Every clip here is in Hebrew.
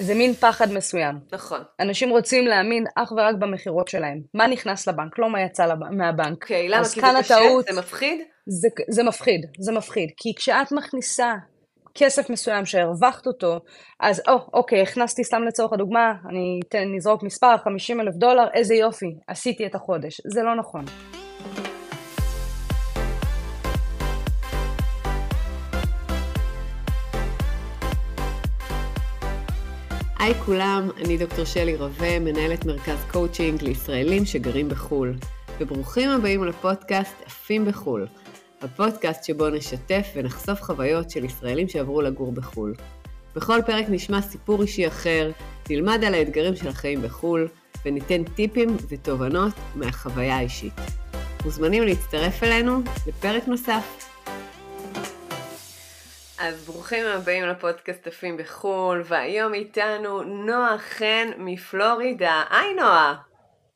זה מין פחד מסוים. נכון. אנשים רוצים להאמין אך ורק במכירות שלהם. מה נכנס לבנק, לא מה יצא לב... מהבנק. אוקיי, למה? כי זה קשה? הטעות- זה מפחיד? זה, זה מפחיד, זה מפחיד. כי כשאת מכניסה כסף מסוים שהרווחת אותו, אז או, אוקיי, הכנסתי סתם לצורך הדוגמה, אני אתן, נזרוק מספר, 50 אלף דולר, איזה יופי, עשיתי את החודש. זה לא נכון. היי כולם, אני דוקטור שלי רווה, מנהלת מרכז קואוצ'ינג לישראלים שגרים בחו"ל. וברוכים הבאים לפודקאסט עפים בחו"ל, הפודקאסט שבו נשתף ונחשוף חוויות של ישראלים שעברו לגור בחו"ל. בכל פרק נשמע סיפור אישי אחר, נלמד על האתגרים של החיים בחו"ל, וניתן טיפים ותובנות מהחוויה האישית. מוזמנים להצטרף אלינו לפרק נוסף. אז ברוכים הבאים לפודקאסט עפים בחו"ל, והיום איתנו נועה חן מפלורידה. היי נועה!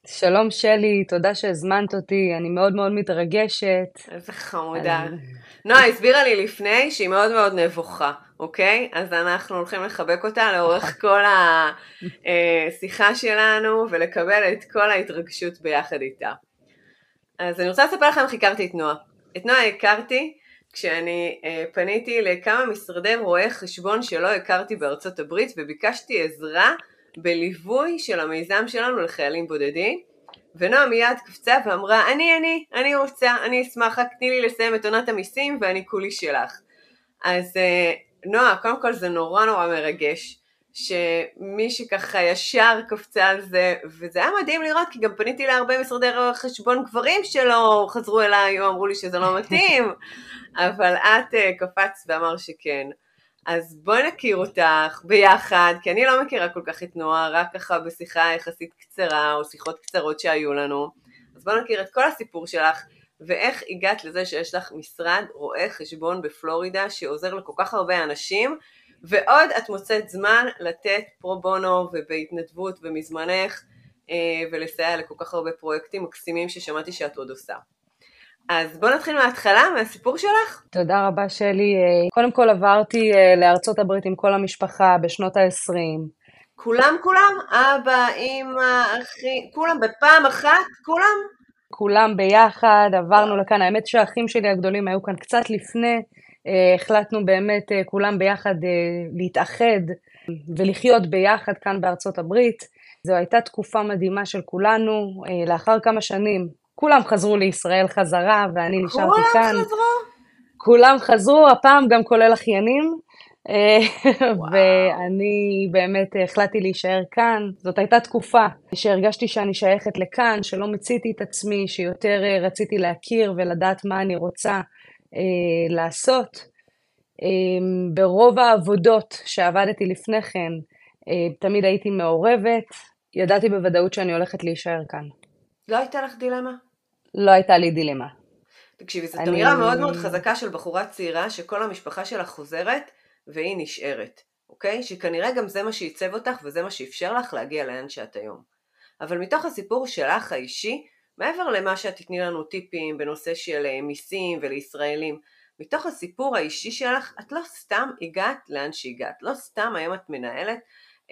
שלום שלי, תודה שהזמנת אותי, אני מאוד מאוד מתרגשת. איזה חמודה. אני- נועה הסבירה לי לפני שהיא מאוד מאוד נבוכה, אוקיי? אז אנחנו הולכים לחבק אותה לאורך כל השיחה שלנו ולקבל את כל ההתרגשות ביחד איתה. אז אני רוצה לספר לכם איך הכרתי את נועה. את נועה הכרתי כשאני אה, פניתי לכמה משרדי רואי חשבון שלא הכרתי בארצות הברית וביקשתי עזרה בליווי של המיזם שלנו לחיילים בודדים. ונועה מיד קפצה ואמרה, אני, אני, אני רוצה, אני אשמח, רק תני לי לסיים את עונת המיסים ואני כולי שלך. אז אה, נועה, קודם כל זה נורא נורא מרגש, שמי שככה ישר קפצה על זה, וזה היה מדהים לראות, כי גם פניתי להרבה משרדי חשבון גברים שלא חזרו אליי או אמרו לי שזה לא מתאים, אבל את אה, קפצת ואמר שכן. אז בואי נכיר אותך ביחד, כי אני לא מכירה כל כך את נועה, רק ככה בשיחה יחסית קצרה, או שיחות קצרות שהיו לנו. אז בואי נכיר את כל הסיפור שלך, ואיך הגעת לזה שיש לך משרד רואה חשבון בפלורידה, שעוזר לכל כך הרבה אנשים, ועוד את מוצאת זמן לתת פרו בונו ובהתנדבות ומזמנך, אה, ולסייע לכל כך הרבה פרויקטים מקסימים ששמעתי שאת עוד עושה. אז בואו נתחיל מההתחלה, מהסיפור שלך. תודה רבה שלי. אה, קודם כל עברתי אה, לארצות הברית עם כל המשפחה בשנות ה-20. כולם כולם? אבא, אימא, אחי, כולם בפעם אחת? כולם? כולם ביחד, עברנו לכאן. האמת שהאחים שלי הגדולים היו כאן קצת לפני. אה, החלטנו באמת אה, כולם ביחד אה, להתאחד ולחיות ביחד כאן בארצות הברית. זו הייתה תקופה מדהימה של כולנו. לאחר כמה שנים כולם חזרו לישראל חזרה ואני נשארתי כולם כאן. חזרו? כולם חזרו, הפעם גם כולל אחיינים. ואני באמת החלטתי להישאר כאן. זאת הייתה תקופה שהרגשתי שאני שייכת לכאן, שלא מיציתי את עצמי, שיותר רציתי להכיר ולדעת מה אני רוצה אה, לעשות. אה, ברוב העבודות שעבדתי לפני כן, אה, תמיד הייתי מעורבת, ידעתי בוודאות שאני הולכת להישאר כאן. לא הייתה לך דילמה? לא הייתה לי דילמה. תקשיבי, זאת אני- אמירה מאוד מאוד חזקה של בחורה צעירה שכל המשפחה שלה חוזרת והיא נשארת, אוקיי? שכנראה גם זה מה שעיצב אותך וזה מה שאפשר לך להגיע לאן שאת היום. אבל מתוך הסיפור שלך האישי, מעבר למה שאת תתני לנו טיפים בנושא של אה, מיסים ולישראלים, מתוך הסיפור האישי שלך, את לא סתם הגעת לאן שהגעת, לא סתם היום את מנהלת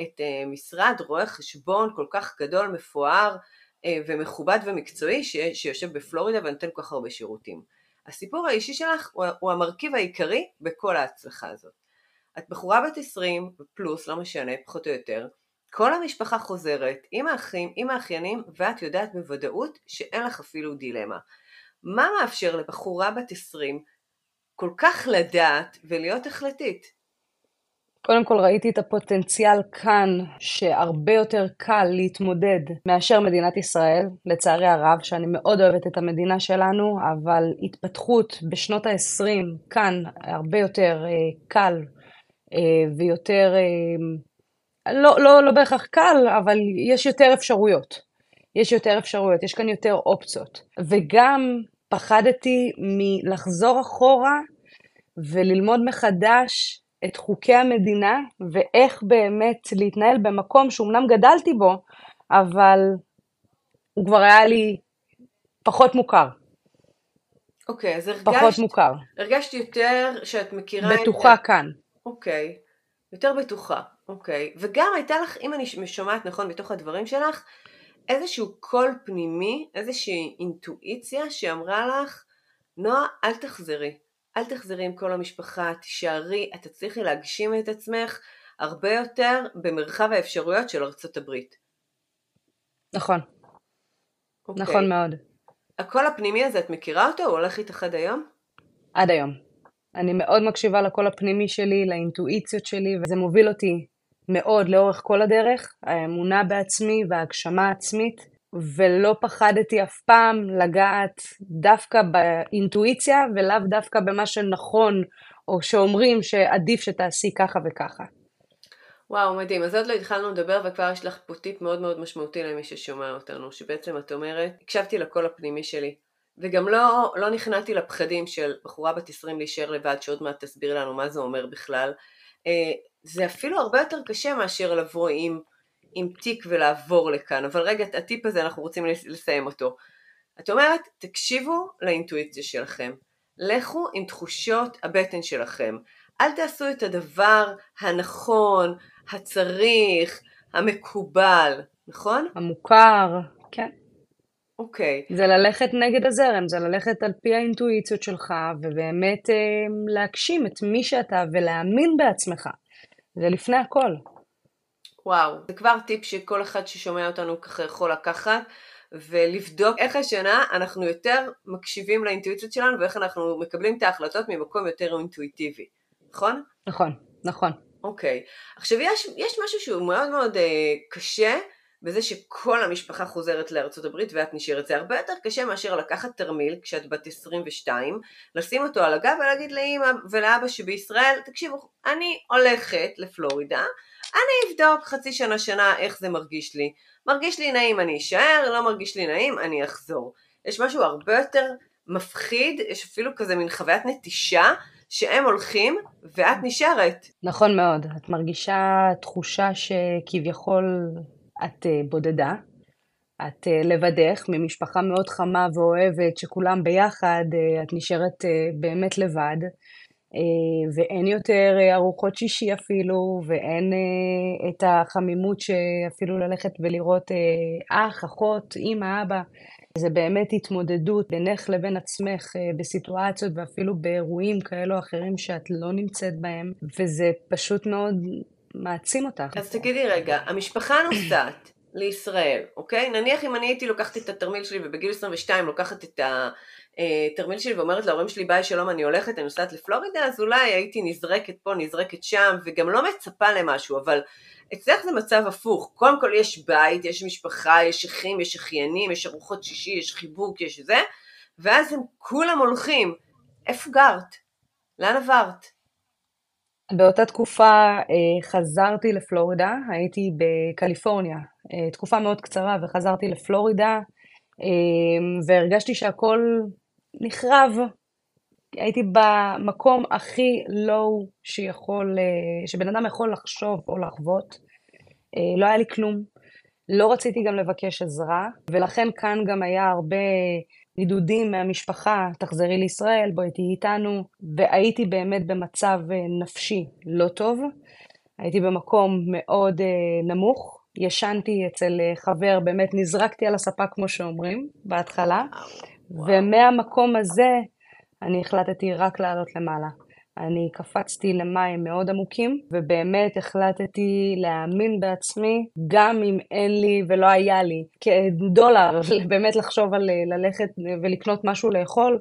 את אה, משרד רואה חשבון כל כך גדול, מפואר, אה, ומכובד ומקצועי שיושב בפלורידה ונותן כל כך הרבה שירותים. הסיפור האישי שלך הוא המרכיב העיקרי בכל ההצלחה הזאת. את בחורה בת 20 פלוס, לא משנה, פחות או יותר, כל המשפחה חוזרת עם האחים, עם האחיינים, ואת יודעת בוודאות שאין לך אפילו דילמה. מה מאפשר לבחורה בת 20 כל כך לדעת ולהיות החלטית? קודם כל ראיתי את הפוטנציאל כאן שהרבה יותר קל להתמודד מאשר מדינת ישראל, לצערי הרב, שאני מאוד אוהבת את המדינה שלנו, אבל התפתחות בשנות ה-20 כאן הרבה יותר אה, קל אה, ויותר, אה, לא, לא, לא בהכרח קל, אבל יש יותר אפשרויות. יש יותר אפשרויות, יש כאן יותר אופציות. וגם פחדתי מלחזור אחורה וללמוד מחדש את חוקי המדינה ואיך באמת להתנהל במקום שאומנם גדלתי בו, אבל הוא כבר היה לי פחות מוכר, אוקיי, אז פחות הרגשת, מוכר, הרגשת יותר שאת מכירה את... בטוחה כאן. אוקיי. יותר בטוחה, אוקיי. וגם הייתה לך, אם אני שומעת נכון מתוך הדברים שלך, איזשהו קול פנימי, איזושהי אינטואיציה שאמרה לך, נועה, אל תחזרי. אל תחזרי עם כל המשפחה, תישארי, את תצליחי להגשים את עצמך הרבה יותר במרחב האפשרויות של ארצות הברית. נכון. אוקיי. נכון מאוד. הקול הפנימי הזה, את מכירה אותו? הוא הולך איתך עד היום? עד היום. אני מאוד מקשיבה לקול הפנימי שלי, לאינטואיציות שלי, וזה מוביל אותי מאוד לאורך כל הדרך, האמונה בעצמי וההגשמה העצמית, ולא פחדתי אף פעם לגעת דווקא באינטואיציה ולאו דווקא במה שנכון, או שאומרים שעדיף שתעשי ככה וככה. וואו, מדהים. אז עוד לא התחלנו לדבר וכבר יש לך פה טיפ מאוד מאוד משמעותי למי ששומע אותנו, שבעצם את אומרת, הקשבתי לקול הפנימי שלי, וגם לא, לא נכנעתי לפחדים של בחורה בת 20 להישאר לבד, שעוד מעט תסביר לנו מה זה אומר בכלל. אה, זה אפילו הרבה יותר קשה מאשר לבוא עם, עם תיק ולעבור לכאן, אבל רגע, הטיפ הזה אנחנו רוצים לסיים אותו. את אומרת, תקשיבו לאינטואיציה שלכם, לכו עם תחושות הבטן שלכם, אל תעשו את הדבר הנכון, הצריך, המקובל, נכון? המוכר, כן. אוקיי. Okay. זה ללכת נגד הזרם, זה ללכת על פי האינטואיציות שלך, ובאמת אה, להגשים את מי שאתה ולהאמין בעצמך. זה לפני הכל. וואו, זה כבר טיפ שכל אחד ששומע אותנו ככה יכול לקחת ולבדוק איך השנה אנחנו יותר מקשיבים לאינטואיציות שלנו ואיך אנחנו מקבלים את ההחלטות ממקום יותר אינטואיטיבי, נכון? נכון, נכון. אוקיי. עכשיו יש, יש משהו שהוא מאוד מאוד אה, קשה בזה שכל המשפחה חוזרת לארצות הברית ואת נשארת. זה הרבה יותר קשה מאשר לקחת תרמיל כשאת בת 22, לשים אותו על הגב ולהגיד לאמא ולאבא שבישראל, תקשיבו, אני הולכת לפלורידה, אני אבדוק חצי שנה שנה איך זה מרגיש לי. מרגיש לי נעים אני אשאר, לא מרגיש לי נעים אני אחזור. יש משהו הרבה יותר מפחיד, יש אפילו כזה מין חוויית נטישה שהם הולכים ואת נשארת. נכון מאוד, את מרגישה תחושה שכביכול את אה, בודדה, את אה, לבדך, ממשפחה מאוד חמה ואוהבת, שכולם ביחד, אה, את נשארת באמת לבד, ואין יותר ארוחות שישי אפילו, ואין את החמימות שאפילו ללכת ולראות אח, אחות, אמא, אבא. זה באמת התמודדות בינך לבין עצמך בסיטואציות ואפילו באירועים כאלו או אחרים שאת לא נמצאת בהם, וזה פשוט מאוד מעצים אותך. אז תגידי רגע, המשפחה נוסעת לישראל, אוקיי? נניח אם אני הייתי לוקחת את התרמיל שלי ובגיל 22 לוקחת את התרמיל שלי ואומרת להורים שלי ביי שלום אני הולכת, אני נוסעת לפלורידה, אז אולי הייתי נזרקת פה, נזרקת שם, וגם לא מצפה למשהו, אבל אצלך זה מצב הפוך. קודם כל יש בית, יש משפחה, יש אחים, יש אחיינים, יש ארוחות שישי, יש חיבוק, יש זה, ואז הם כולם הולכים. איפה גרת? לאן עברת? באותה תקופה אה, חזרתי לפלורידה, הייתי בקליפורניה, אה, תקופה מאוד קצרה וחזרתי לפלורידה אה, והרגשתי שהכל נחרב. הייתי במקום הכי לואו שיכול, שבן אדם יכול לחשוב או לחוות. לא היה לי כלום. לא רציתי גם לבקש עזרה, ולכן כאן גם היה הרבה נידודים מהמשפחה, תחזרי לישראל, בואי תהיי איתנו, והייתי באמת במצב אה, נפשי לא טוב. הייתי במקום מאוד uh, נמוך, ישנתי אצל uh, חבר, באמת נזרקתי על הספה כמו שאומרים בהתחלה, וואו. ומהמקום הזה אני החלטתי רק לעלות למעלה. אני קפצתי למים מאוד עמוקים, ובאמת החלטתי להאמין בעצמי, גם אם אין לי ולא היה לי כדולר, באמת לחשוב על אה, ללכת ולקנות משהו לאכול,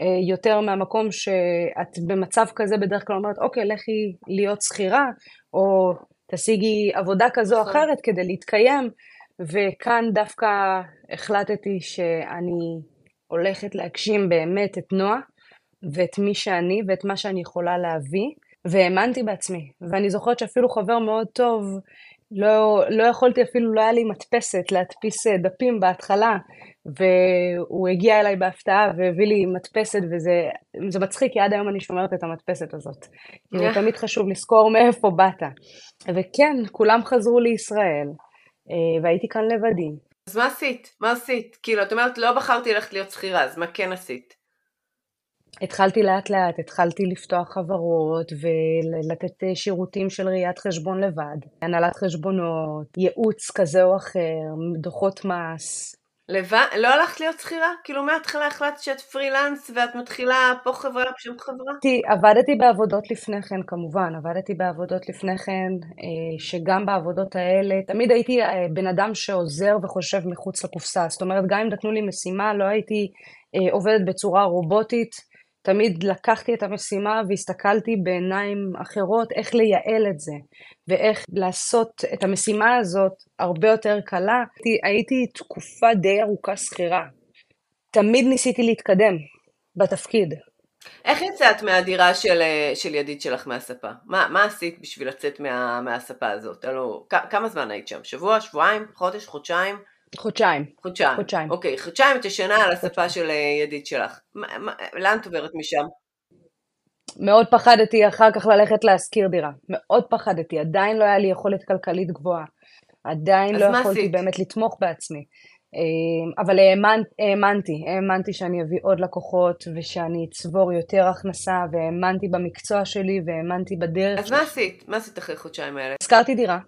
אה, יותר מהמקום שאת במצב כזה בדרך כלל אומרת, אוקיי, לכי להיות שכירה, או תשיגי עבודה כזו או נכון. אחרת כדי להתקיים, וכאן דווקא החלטתי שאני הולכת להגשים באמת את נועה. ואת מי שאני ואת מה שאני יכולה להביא, והאמנתי בעצמי. ואני זוכרת שאפילו חבר מאוד טוב, לא, לא יכולתי אפילו, לא היה לי מדפסת להדפיס אה, דפים בהתחלה, והוא הגיע אליי בהפתעה והביא לי מדפסת, וזה מצחיק, כי עד היום אני שומרת את המדפסת הזאת. כי זה תמיד חשוב לזכור מאיפה באת. וכן, כולם חזרו לישראל, אה, והייתי כאן לבדי. אז מה עשית? מה עשית? כאילו, את אומרת, לא בחרתי ללכת להיות שכירה, אז מה כן עשית? התחלתי לאט לאט, התחלתי לפתוח חברות ולתת אה, שירותים של ראיית חשבון לבד, הנהלת חשבונות, ייעוץ כזה או אחר, דוחות מס. לבד? לא הלכת להיות שכירה? כאילו מההתחלה החלטת שאת פרילנס ואת מתחילה פה חברה, שם חברה? עבדתי בעבודות לפני כן כמובן, עבדתי בעבודות לפני כן, אה, שגם בעבודות האלה, תמיד הייתי אה, בן אדם שעוזר וחושב מחוץ לקופסה, זאת אומרת גם אם נתנו לי משימה לא הייתי עובדת בצורה רובוטית, תמיד לקחתי את המשימה והסתכלתי בעיניים אחרות איך לייעל את זה ואיך לעשות את המשימה הזאת הרבה יותר קלה. הייתי תקופה די ארוכה שכירה. תמיד ניסיתי להתקדם בתפקיד. איך יצאת מהדירה של, של ידיד שלך מהספה? מה, מה עשית בשביל לצאת מה, מהספה הזאת? הלו, כמה זמן היית שם? שבוע, שבועיים, חודש, חודשיים? חודשיים. חודשיים. חודשיים. אוקיי, חודשיים את ישנה על הספה של אה, ידיד שלך. מה, מה, לאן את עוברת משם? מאוד פחדתי אחר כך ללכת להשכיר דירה. מאוד פחדתי. עדיין לא היה לי יכולת כלכלית גבוהה. עדיין לא יכולתי עשית? באמת לתמוך בעצמי. אה, אבל האמנ, האמנתי, האמנתי שאני אביא עוד לקוחות ושאני אצבור יותר הכנסה והאמנתי במקצוע שלי והאמנתי בדרך. אז מה עשית? מה עשית אחרי חודשיים האלה? השכרתי דירה.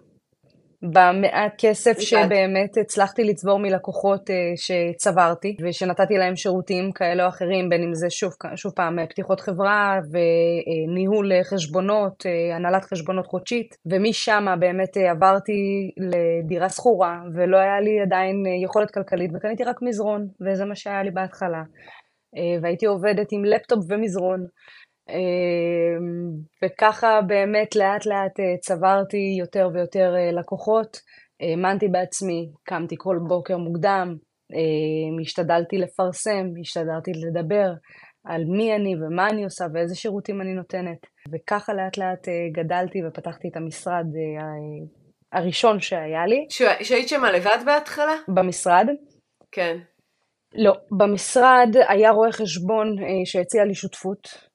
במעט כסף שבאמת הצלחתי לצבור מלקוחות אה, שצברתי ושנתתי להם שירותים כאלה או אחרים, בין אם זה שוב, שוב פעם פתיחות חברה וניהול חשבונות, אה, הנהלת חשבונות חודשית, ומשם באמת אה, עברתי לדירה שכורה ולא היה לי עדיין יכולת כלכלית וקניתי רק מזרון וזה מה שהיה לי בהתחלה. והייתי עובדת עם לפטופ ומזרון. אמ, וככה באמת לאט לאט אה, צברתי יותר ויותר אה, לקוחות, האמנתי בעצמי, קמתי כל בוקר מוקדם, אמ, השתדלתי לפרסם, השתדלתי לדבר על מי אני ומה אני עושה ואיזה שירותים אני נותנת. וככה לאט לאט אה, גדלתי ופתחתי את המשרד הראשון שהיה לי. שהיית שמה לבד בהתחלה? במשרד. כן. לא, במשרד היה רואה חשבון שהציע לי שותפות,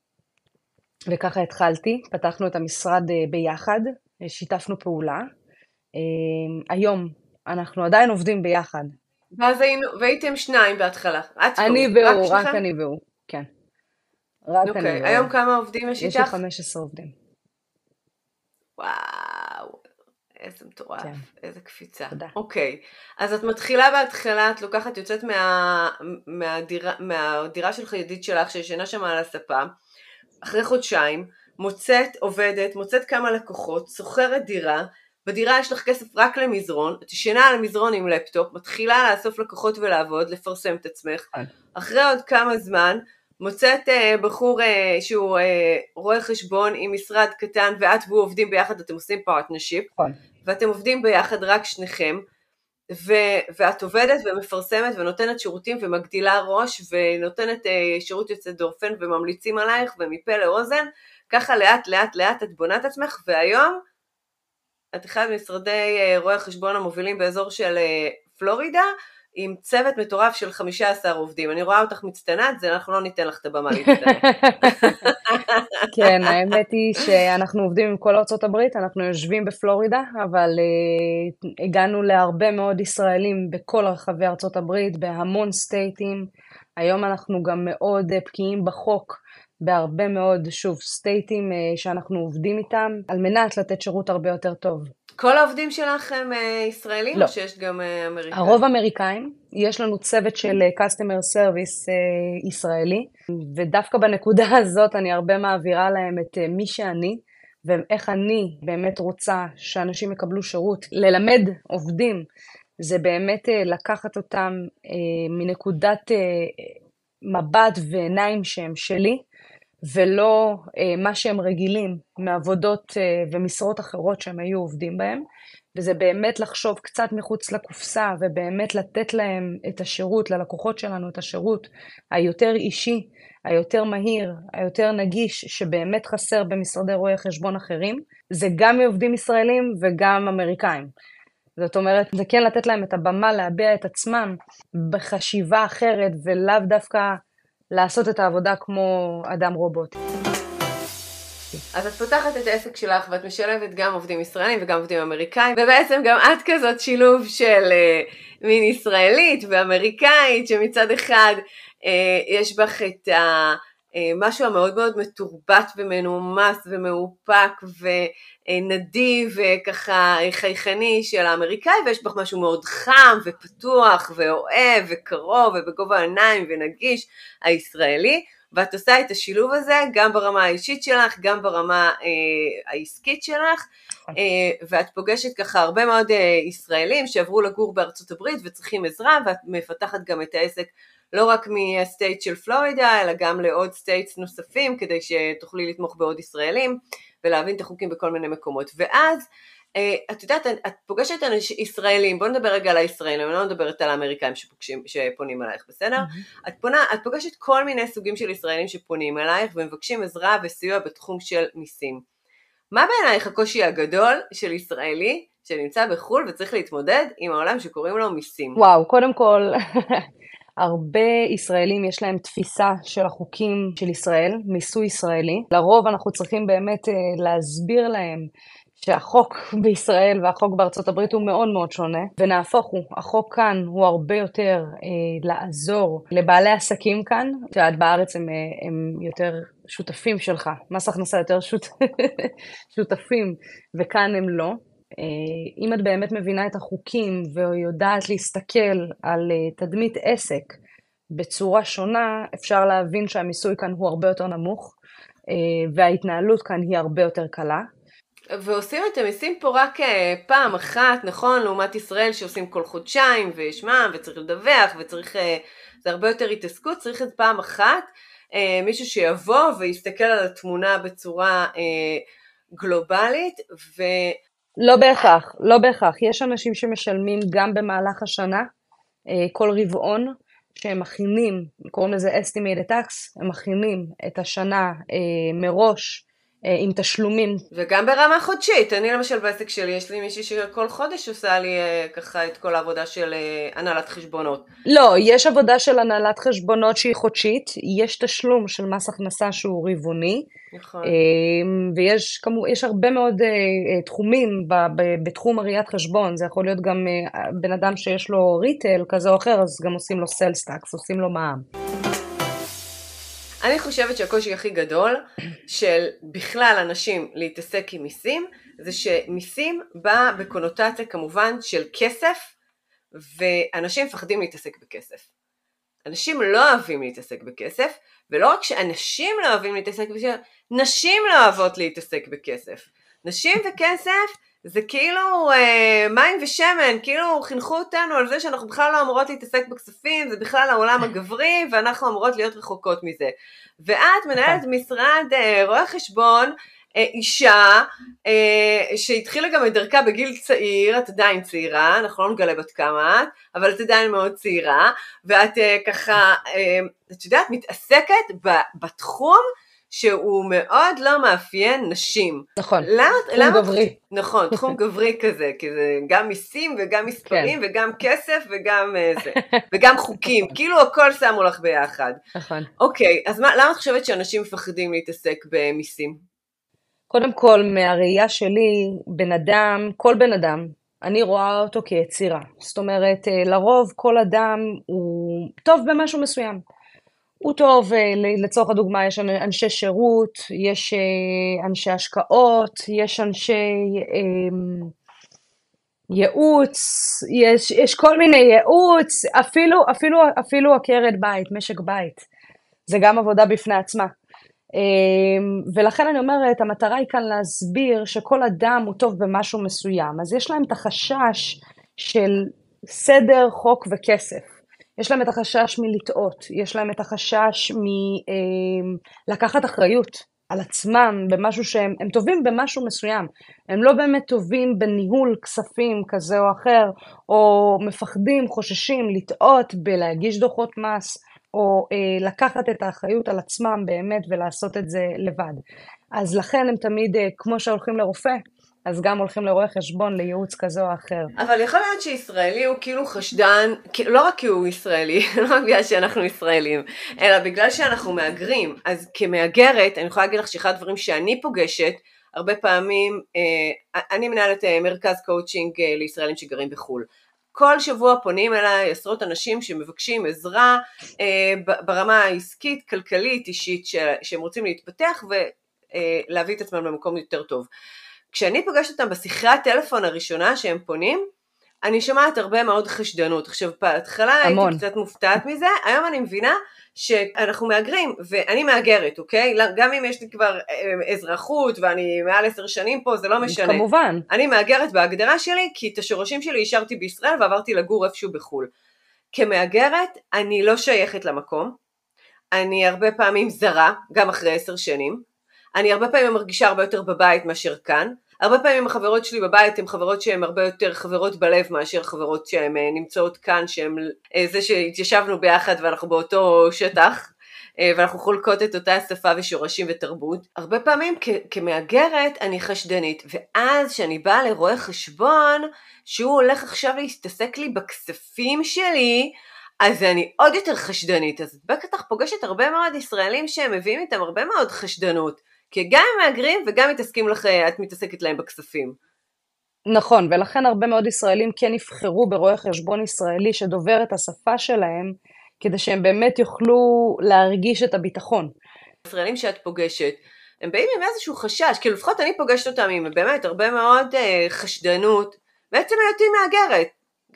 וככה התחלתי, פתחנו את המשרד אה, ביחד, אה, שיתפנו פעולה. אה, היום אנחנו עדיין עובדים ביחד. ואז היינו, והייתם שניים בהתחלה, את אני והוא, רק, רק אני והוא, כן. רק אוקיי, אני והוא. היום כמה עובדים יש איתך? יש לי 15 עובדים. וואו, איזה מטורף, כן. איזה קפיצה. תודה. אוקיי, אז את מתחילה בהתחלה, את לוקחת, יוצאת מה, מהדירה, מהדירה שלך, ידיד שלך, שישנה שם על הספה, אחרי חודשיים, מוצאת עובדת, מוצאת כמה לקוחות, שוכרת דירה, בדירה יש לך כסף רק למזרון, את ישנה על המזרון עם לפטופ, מתחילה לאסוף לקוחות ולעבוד, לפרסם את עצמך, כן. אחרי עוד כמה זמן, מוצאת uh, בחור uh, שהוא uh, רואה חשבון עם משרד קטן ואת והוא עובדים ביחד, אתם עושים partnership, נכון. ואתם עובדים ביחד רק שניכם, ו- ואת עובדת ומפרסמת ונותנת שירותים ומגדילה ראש ונותנת uh, שירות יוצא דופן וממליצים עלייך ומפה לאוזן, ככה לאט לאט לאט את בונה את עצמך והיום את אחד ממשרדי uh, רואי החשבון המובילים באזור של uh, פלורידה עם צוות מטורף של 15 עובדים. אני רואה אותך מצטנעת, זה אנחנו לא ניתן לך את הבמה להצטנע. כן, האמת היא שאנחנו עובדים עם כל ארצות הברית, אנחנו יושבים בפלורידה, אבל uh, הגענו להרבה מאוד ישראלים בכל רחבי ארצות הברית, בהמון סטייטים. היום אנחנו גם מאוד uh, בקיאים בחוק. בהרבה מאוד, שוב, סטייטים uh, שאנחנו עובדים איתם, על מנת לתת שירות הרבה יותר טוב. כל העובדים שלך הם אה, ישראלים לא. או שיש גם אה, אמריקאים? הרוב אמריקאים, יש לנו צוות של אה, customer service ישראלי, ודווקא בנקודה הזאת אני הרבה מעבירה להם את מי שאני, ואיך אני באמת רוצה שאנשים יקבלו שירות. ללמד עובדים זה באמת לקחת אותם מנקודת מבט ועיניים שהם שלי, ולא אה, מה שהם רגילים מעבודות אה, ומשרות אחרות שהם היו עובדים בהם, וזה באמת לחשוב קצת מחוץ לקופסה ובאמת לתת להם את השירות, ללקוחות שלנו את השירות היותר אישי, היותר מהיר, היותר נגיש, שבאמת חסר במשרדי רואי חשבון אחרים, זה גם מעובדים ישראלים וגם אמריקאים. זאת אומרת, זה כן לתת להם את הבמה להביע את עצמם בחשיבה אחרת ולאו דווקא לעשות את העבודה כמו אדם רובוט. אז את פותחת את העסק שלך ואת משלבת גם עובדים ישראלים וגם עובדים אמריקאים ובעצם גם את כזאת שילוב של uh, מין ישראלית ואמריקאית שמצד אחד uh, יש בך את ה... Uh, המשהו המאוד מאוד מתורבת ומנומס ומאופק ונדיב וככה חייכני של האמריקאי ויש בך משהו מאוד חם ופתוח ואוהב וקרוב ובגובה העיניים ונגיש הישראלי ואת עושה את השילוב הזה גם ברמה האישית שלך, גם ברמה אה, העסקית שלך, נכון. אה, ואת פוגשת ככה הרבה מאוד אה, ישראלים שעברו לגור בארצות הברית וצריכים עזרה, ואת מפתחת גם את העסק לא רק מה state של פלורידה, אלא גם לעוד states נוספים, כדי שתוכלי לתמוך בעוד ישראלים ולהבין את החוקים בכל מיני מקומות. ואז אה, את יודעת, את פוגשת אנשים ישראלים, בוא נדבר רגע על הישראלים, אני לא מדברת על האמריקאים שפוגשים, שפונים אלייך, בסדר? Mm-hmm. את, פונה, את פוגשת כל מיני סוגים של ישראלים שפונים אלייך ומבקשים עזרה וסיוע בתחום של מיסים. מה בעינייך הקושי הגדול של ישראלי שנמצא בחו"ל וצריך להתמודד עם העולם שקוראים לו מיסים? וואו, קודם כל, הרבה ישראלים יש להם תפיסה של החוקים של ישראל, מיסוי ישראלי. לרוב אנחנו צריכים באמת אה, להסביר להם שהחוק בישראל והחוק בארצות הברית הוא מאוד מאוד שונה, ונהפוך הוא, החוק כאן הוא הרבה יותר אה, לעזור לבעלי עסקים כאן, את יודעת, בארץ הם, אה, הם יותר שותפים שלך, מס הכנסה יותר שות... שותפים, וכאן הם לא. אה, אם את באמת מבינה את החוקים ויודעת להסתכל על אה, תדמית עסק בצורה שונה, אפשר להבין שהמיסוי כאן הוא הרבה יותר נמוך, וההתנהלות כאן היא הרבה יותר קלה. ועושים את המיסים פה רק אה, פעם אחת, נכון? לעומת ישראל שעושים כל חודשיים ויש מע"מ וצריך לדווח וצריך, אה, זה הרבה יותר התעסקות, צריך את פעם אחת, אה, מישהו שיבוא ויסתכל על התמונה בצורה גלובלית ו... לא בהכרח, לא בהכרח. יש אנשים שמשלמים גם במהלך השנה, כל רבעון, שהם מכינים, קוראים לזה estimated tax, הם מכינים את השנה מראש אה, עם תשלומים. וגם ברמה חודשית, אני למשל בעסק שלי, יש לי מישהי שכל חודש עושה לי אה, ככה את כל העבודה של אה, הנהלת חשבונות. לא, יש עבודה של הנהלת חשבונות שהיא חודשית, יש תשלום של מס הכנסה שהוא רבעוני. נכון. ויש כמו, יש הרבה מאוד תחומים בתחום הראיית חשבון, זה יכול להיות גם בן אדם שיש לו retail כזה או אחר, אז גם עושים לו sales tax, עושים לו מע"מ. אני חושבת שהקושי הכי גדול של בכלל אנשים להתעסק עם מיסים, זה שמיסים בא בקונוטציה כמובן של כסף, ואנשים מפחדים להתעסק בכסף. אנשים לא אוהבים להתעסק בכסף, ולא רק שאנשים לא אוהבים להתעסק בכסף, נשים לא אוהבות להתעסק בכסף. נשים וכסף זה כאילו אה, מים ושמן, כאילו חינכו אותנו על זה שאנחנו בכלל לא אמורות להתעסק בכספים, זה בכלל העולם הגברי ואנחנו אמורות להיות רחוקות מזה. ואת מנהלת נכון. משרד אה, רואה חשבון, אה, אישה אה, שהתחילה גם את דרכה בגיל צעיר, את עדיין צעירה, אנחנו לא נגלה בת כמה את, אבל את עדיין מאוד צעירה, ואת אה, ככה, אה, את יודעת, מתעסקת בתחום שהוא מאוד לא מאפיין נשים. נכון, למה, תחום למה, גברי. נכון, תחום גברי כזה, כי זה גם מיסים וגם מספרים כן. וגם כסף וגם uh, זה, וגם חוקים, כאילו הכל שמו לך ביחד. נכון. אוקיי, אז מה, למה את חושבת שאנשים מפחדים להתעסק במיסים? קודם כל, מהראייה שלי, בן אדם, כל בן אדם, אני רואה אותו כיצירה. זאת אומרת, אה, לרוב כל אדם הוא טוב במשהו מסוים. הוא טוב, אה, לצורך הדוגמה יש אנשי שירות, יש אה, אנשי השקעות, יש אנשי אמ, ייעוץ, יש, יש כל מיני ייעוץ, אפילו, אפילו, אפילו עקרת בית, משק בית, זה גם עבודה בפני עצמה. אמ, ולכן אני אומרת, המטרה היא כאן להסביר שכל אדם הוא טוב במשהו מסוים, אז יש להם את החשש של סדר, חוק וכסף. יש להם את החשש מלטעות, יש להם את החשש מלקחת אמ, אחריות על עצמם במשהו שהם הם טובים במשהו מסוים, הם לא באמת טובים בניהול כספים כזה או אחר, או מפחדים, חוששים לטעות בלהגיש דוחות מס, או אה, לקחת את האחריות על עצמם באמת ולעשות את זה לבד. אז לכן הם תמיד, אה, כמו שהולכים לרופא, אז גם הולכים לרואה חשבון לייעוץ כזה או אחר. אבל יכול להיות שישראלי הוא כאילו חשדן, לא רק כי הוא ישראלי, לא רק בגלל שאנחנו ישראלים, אלא בגלל שאנחנו מהגרים. אז כמהגרת, אני יכולה להגיד לך שאחד הדברים שאני פוגשת, הרבה פעמים, אה, אני מנהלת אה, מרכז קואוצ'ינג אה, לישראלים שגרים בחו"ל. כל שבוע פונים אליי עשרות אנשים שמבקשים עזרה ברמה העסקית, כלכלית, אישית, שהם רוצים להתפתח ולהביא את עצמם למקום יותר טוב. כשאני פוגשת אותם בשיחת הטלפון הראשונה שהם פונים, אני שומעת הרבה מאוד חשדנות. עכשיו, בהתחלה הייתי קצת מופתעת מזה, היום אני מבינה שאנחנו מהגרים, ואני מהגרת, אוקיי? גם אם יש לי כבר אה, אזרחות ואני מעל עשר שנים פה, זה לא משנה. כמובן. אני מהגרת בהגדרה שלי, כי את השורשים שלי השארתי בישראל ועברתי לגור איפשהו בחו"ל. כמהגרת, אני לא שייכת למקום, אני הרבה פעמים זרה, גם אחרי עשר שנים, אני הרבה פעמים מרגישה הרבה יותר בבית מאשר כאן, הרבה פעמים החברות שלי בבית הן חברות שהן הרבה יותר חברות בלב מאשר חברות שהן אה, נמצאות כאן, שהן אה, זה שהתיישבנו ביחד ואנחנו באותו שטח. אה, ואנחנו חולקות את אותה שפה ושורשים ותרבות. הרבה פעמים כ- כמהגרת אני חשדנית, ואז כשאני באה לרואה חשבון, שהוא הולך עכשיו להסתסק לי בכספים שלי, אז אני עוד יותר חשדנית. אז בטח פוגשת הרבה מאוד ישראלים שהם מביאים איתם הרבה מאוד חשדנות. כי גם הם מהגרים וגם מתעסקים לך, את מתעסקת להם בכספים. נכון, ולכן הרבה מאוד ישראלים כן יבחרו ברואה חשבון ישראלי שדובר את השפה שלהם, כדי שהם באמת יוכלו להרגיש את הביטחון. ישראלים שאת פוגשת, הם באים עם איזשהו חשש, כאילו לפחות אני פוגשת אותם עם באמת הרבה מאוד אה, חשדנות, בעצם היותי מהגרת.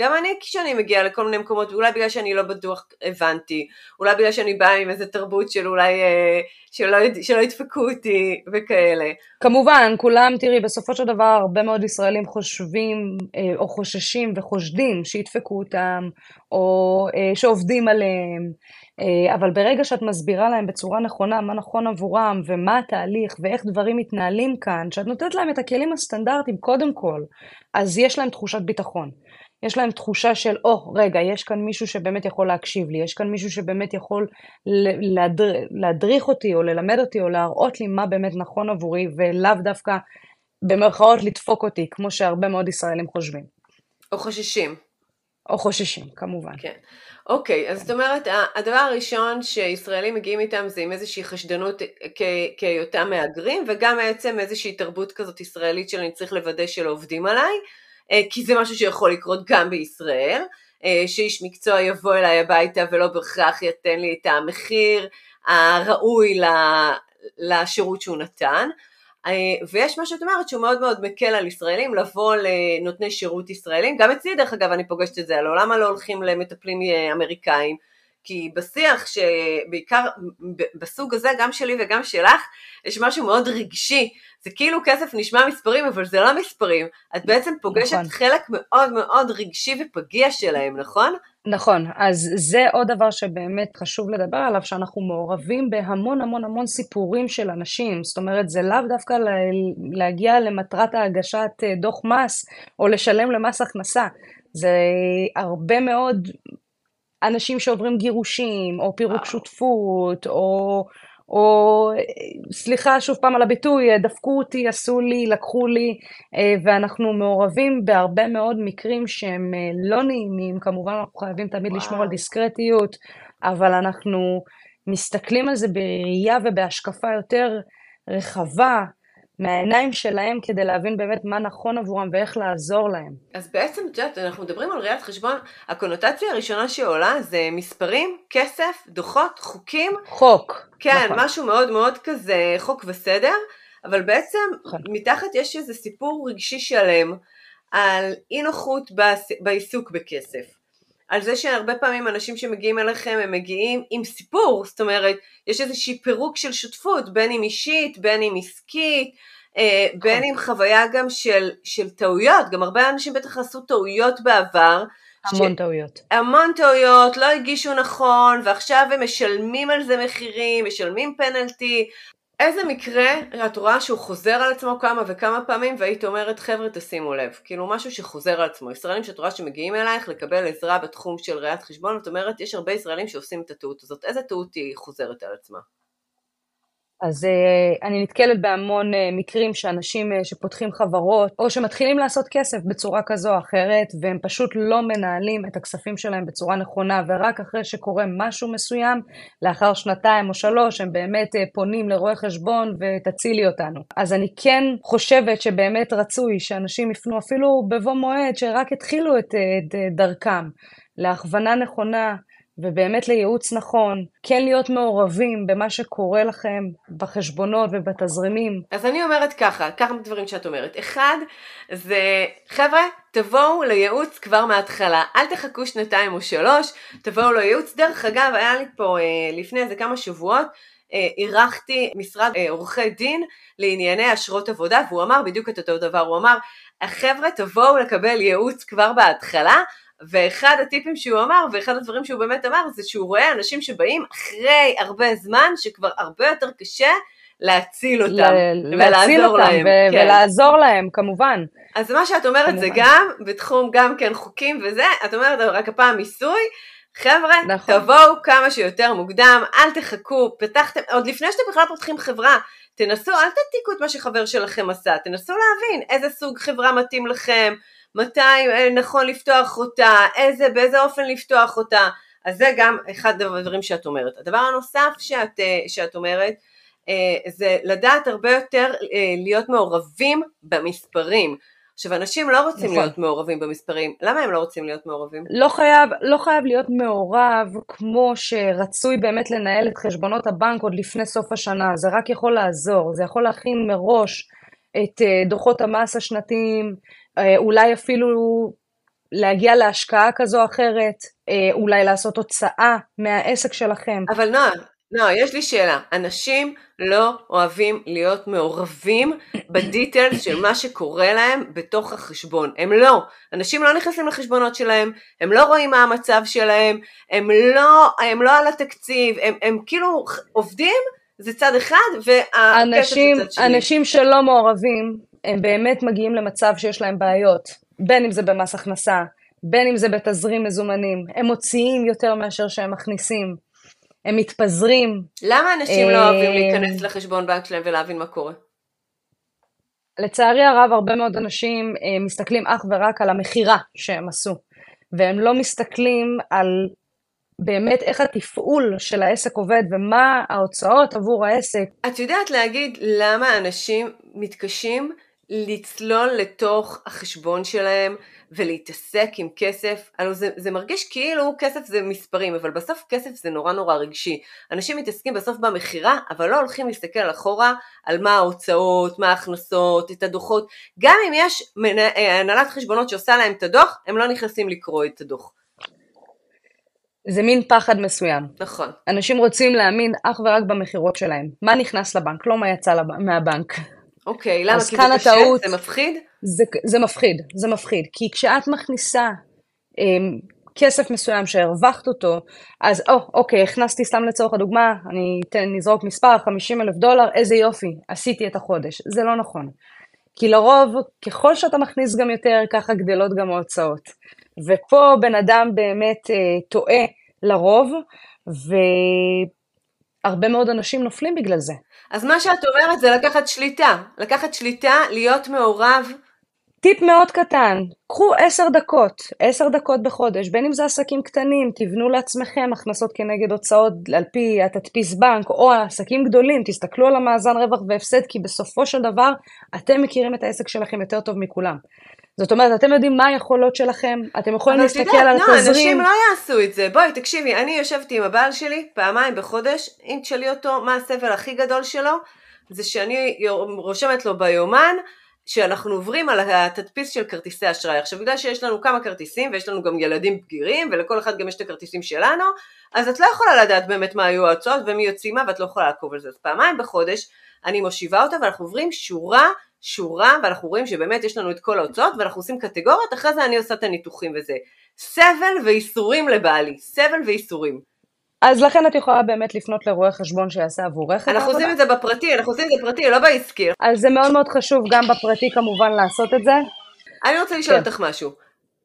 גם אני כשאני מגיעה לכל מיני מקומות, ואולי בגלל שאני לא בטוח הבנתי, אולי בגלל שאני באה עם איזה תרבות של אולי, אה, שלא, שלא ידפקו אותי וכאלה. כמובן, כולם, תראי, בסופו של דבר הרבה מאוד ישראלים חושבים אה, או חוששים וחושדים שידפקו אותם, או אה, שעובדים עליהם, אבל ברגע שאת מסבירה להם בצורה נכונה מה נכון עבורם ומה התהליך ואיך דברים מתנהלים כאן, שאת נותנת להם את הכלים הסטנדרטיים קודם כל, אז יש להם תחושת ביטחון. יש להם תחושה של, או, oh, רגע, יש כאן מישהו שבאמת יכול להקשיב לי, יש כאן מישהו שבאמת יכול להדר, להדריך אותי, או ללמד אותי, או להראות לי מה באמת נכון עבורי, ולאו דווקא, במרכאות, לדפוק אותי, כמו שהרבה מאוד ישראלים חושבים. או חוששים. או חוששים, כמובן. כן. אוקיי, אז זאת אומרת, הדבר הראשון שישראלים מגיעים איתם זה עם איזושהי חשדנות כהיותם מהגרים, וגם בעצם איזושהי תרבות כזאת ישראלית של אני צריך לוודא שלא עובדים עליי. אה, כי זה משהו שיכול לקרות גם בישראל, אה, שאיש מקצוע יבוא אליי הביתה ולא בהכרח ייתן לי את המחיר הראוי לשירות שהוא נתן. אה, ויש מה שאת אומרת שהוא מאוד מאוד מקל על ישראלים לבוא לנותני שירות ישראלים, גם אצלי דרך אגב אני פוגשת את זה, הלוא למה לא הולכים למטפלים אמריקאים? כי בשיח שבעיקר בסוג הזה, גם שלי וגם שלך, יש משהו מאוד רגשי. זה כאילו כסף נשמע מספרים, אבל זה לא מספרים. את בעצם פוגשת נכון. חלק מאוד מאוד רגשי ופגיע שלהם, נכון? נכון, אז זה עוד דבר שבאמת חשוב לדבר עליו, שאנחנו מעורבים בהמון המון המון סיפורים של אנשים, זאת אומרת זה לאו דווקא להגיע למטרת ההגשת אה, דוח מס או לשלם למס הכנסה, זה הרבה מאוד אנשים שעוברים גירושים, או פירוק שותפות, או, או סליחה שוב פעם על הביטוי, דפקו אותי, עשו לי, לקחו לי, אה, ואנחנו מעורבים בהרבה מאוד מקרים שהם אה, לא נעימים, כמובן אנחנו חייבים תמיד וואו. לשמור על דיסקרטיות, אבל אנחנו מסתכלים על זה בראייה ובהשקפה יותר רחבה, מהעיניים שלהם כדי להבין באמת מה נכון עבורם ואיך לעזור להם. אז בעצם, את יודעת, אנחנו מדברים על ראיית חשבון, הקונוטציה הראשונה שעולה זה מספרים, כסף, דוחות, חוקים. חוק. כן, נכון. משהו מאוד מאוד כזה חוק וסדר, אבל בעצם נכון. מתחת יש איזה סיפור רגשי שלם על אי נוחות בעיסוק בכסף. על זה שהרבה פעמים אנשים שמגיעים אליכם הם מגיעים עם סיפור, זאת אומרת יש איזושהי פירוק של שותפות בין אם אישית, בין אם עסקית, אה, בין. אם חוויה גם של, של טעויות, גם הרבה אנשים בטח עשו טעויות בעבר. המון ש... טעויות. המון טעויות, לא הגישו נכון, ועכשיו הם משלמים על זה מחירים, משלמים פנלטי, איזה מקרה את רואה שהוא חוזר על עצמו כמה וכמה פעמים והיית אומרת חבר'ה תשימו לב, כאילו משהו שחוזר על עצמו, ישראלים שאת רואה שמגיעים אלייך לקבל עזרה בתחום של ראיית חשבון ואת אומרת יש הרבה ישראלים שעושים את הטעות הזאת, איזה טעות היא חוזרת על עצמה? אז uh, אני נתקלת בהמון uh, מקרים שאנשים uh, שפותחים חברות, או שמתחילים לעשות כסף בצורה כזו או אחרת, והם פשוט לא מנהלים את הכספים שלהם בצורה נכונה, ורק אחרי שקורה משהו מסוים, לאחר שנתיים או שלוש, הם באמת פונים לרואה חשבון ותצילי אותנו. אז אני כן חושבת שבאמת רצוי שאנשים יפנו אפילו בבוא מועד, שרק התחילו את, את דרכם, להכוונה נכונה. ובאמת לייעוץ נכון, כן להיות מעורבים במה שקורה לכם בחשבונות ובתזרימים. אז אני אומרת ככה, כמה דברים שאת אומרת. אחד, זה חבר'ה, תבואו לייעוץ כבר מההתחלה, אל תחכו שנתיים או שלוש, תבואו לייעוץ. דרך אגב, היה לי פה אה, לפני איזה כמה שבועות, אה, אירחתי משרד אה, עורכי דין לענייני אשרות עבודה, והוא אמר בדיוק את אותו דבר, הוא אמר, החבר'ה תבואו לקבל ייעוץ כבר בהתחלה, ואחד הטיפים שהוא אמר, ואחד הדברים שהוא באמת אמר, זה שהוא רואה אנשים שבאים אחרי הרבה זמן, שכבר הרבה יותר קשה להציל אותם, ל- ולעזור אותם להם. ו- כן. ולעזור להם, כמובן. אז מה שאת אומרת כמובן. זה גם, בתחום גם כן חוקים וזה, את אומרת רק הפעם מיסוי, חבר'ה, נכון. תבואו כמה שיותר מוקדם, אל תחכו, פתחתם, עוד לפני שאתם בכלל פותחים חברה, תנסו, אל תעתיקו את מה שחבר שלכם עשה, תנסו להבין איזה סוג חברה מתאים לכם, מתי אה, נכון לפתוח אותה, איזה, באיזה אופן לפתוח אותה, אז זה גם אחד הדברים שאת אומרת. הדבר הנוסף שאת, אה, שאת אומרת, אה, זה לדעת הרבה יותר להיות מעורבים במספרים. עכשיו, אנשים לא רוצים נכון. להיות מעורבים במספרים, למה הם לא רוצים להיות מעורבים? לא חייב, לא חייב להיות מעורב כמו שרצוי באמת לנהל את חשבונות הבנק עוד לפני סוף השנה, זה רק יכול לעזור, זה יכול להכין מראש את דוחות המס השנתיים, אולי אפילו להגיע להשקעה כזו או אחרת, אה, אולי לעשות הוצאה מהעסק שלכם. אבל נועה, נועה, יש לי שאלה. אנשים לא אוהבים להיות מעורבים בדיטלס של מה שקורה להם בתוך החשבון. הם לא. אנשים לא נכנסים לחשבונות שלהם, הם לא רואים מה המצב שלהם, הם לא, הם לא על התקציב, הם, הם כאילו עובדים, זה צד אחד, והכסף זה צד שני. אנשים שלא מעורבים, הם באמת מגיעים למצב שיש להם בעיות, בין אם זה במס הכנסה, בין אם זה בתזרים מזומנים, הם מוציאים יותר מאשר שהם מכניסים, הם מתפזרים. למה אנשים לא אוהבים אה, להיכנס לחשבון בנק שלהם ולהבין מה קורה? לצערי הרב, הרבה מאוד אנשים אה, מסתכלים אך ורק על המכירה שהם עשו, והם לא מסתכלים על באמת איך התפעול של העסק עובד ומה ההוצאות עבור העסק. את יודעת להגיד למה אנשים מתקשים לצלול לתוך החשבון שלהם ולהתעסק עם כסף, הלוא זה, זה מרגיש כאילו כסף זה מספרים, אבל בסוף כסף זה נורא נורא רגשי. אנשים מתעסקים בסוף במכירה, אבל לא הולכים להסתכל אחורה על מה ההוצאות, מה ההכנסות, את הדוחות. גם אם יש אה, הנהלת חשבונות שעושה להם את הדוח, הם לא נכנסים לקרוא את הדוח. זה מין פחד מסוים. נכון. אנשים רוצים להאמין אך ורק במכירות שלהם. מה נכנס לבנק, לא מה יצא לב... מהבנק. אוקיי, למה? כי זה קשה? הטעות, זה מפחיד? זה, זה מפחיד, זה מפחיד. כי כשאת מכניסה um, כסף מסוים שהרווחת אותו, אז או, אוקיי, הכנסתי סתם לצורך הדוגמה, אני אתן, נזרוק מספר, 50 אלף דולר, איזה יופי, עשיתי את החודש. זה לא נכון. כי לרוב, ככל שאתה מכניס גם יותר, ככה גדלות גם ההוצאות. ופה בן אדם באמת אה, טועה לרוב, והרבה מאוד אנשים נופלים בגלל זה. אז מה שאת אומרת זה לקחת שליטה, לקחת שליטה, להיות מעורב. טיפ מאוד קטן, קחו עשר דקות, עשר דקות בחודש, בין אם זה עסקים קטנים, תבנו לעצמכם הכנסות כנגד הוצאות על פי התדפיס בנק, או עסקים גדולים, תסתכלו על המאזן רווח והפסד, כי בסופו של דבר אתם מכירים את העסק שלכם יותר טוב מכולם. זאת אומרת, אתם יודעים מה היכולות שלכם, אתם יכולים להסתכל על התזרים. אבל את יודעת, אנשים לא יעשו את זה. בואי, תקשיבי, אני יושבת עם הבעל שלי פעמיים בחודש, אם תשאלי אותו מה הסבל הכי גדול שלו, זה שאני רושמת לו ביומן, שאנחנו עוברים על התדפיס של כרטיסי אשראי. עכשיו, בגלל שיש לנו כמה כרטיסים, ויש לנו גם ילדים בגירים, ולכל אחד גם יש את הכרטיסים שלנו, אז את לא יכולה לדעת באמת מה היו ההוצאות ומי יוצאים מה, ואת לא יכולה לעקוב על זה. אז פעמיים בחודש אני מושיבה אותה, ואנחנו עוברים שורה שורה, ואנחנו רואים שבאמת יש לנו את כל ההוצאות, ואנחנו עושים קטגוריות, אחרי זה אני עושה את הניתוחים וזה. סבל וייסורים לבעלי, סבל וייסורים. אז לכן את יכולה באמת לפנות לרואה חשבון שיעשה עבורך אנחנו עושים את זה בפרטי, אנחנו עושים את זה בפרטי, לא בעסקי. אז זה מאוד מאוד חשוב גם בפרטי כמובן לעשות את זה. אני רוצה לשאול כן. אותך משהו.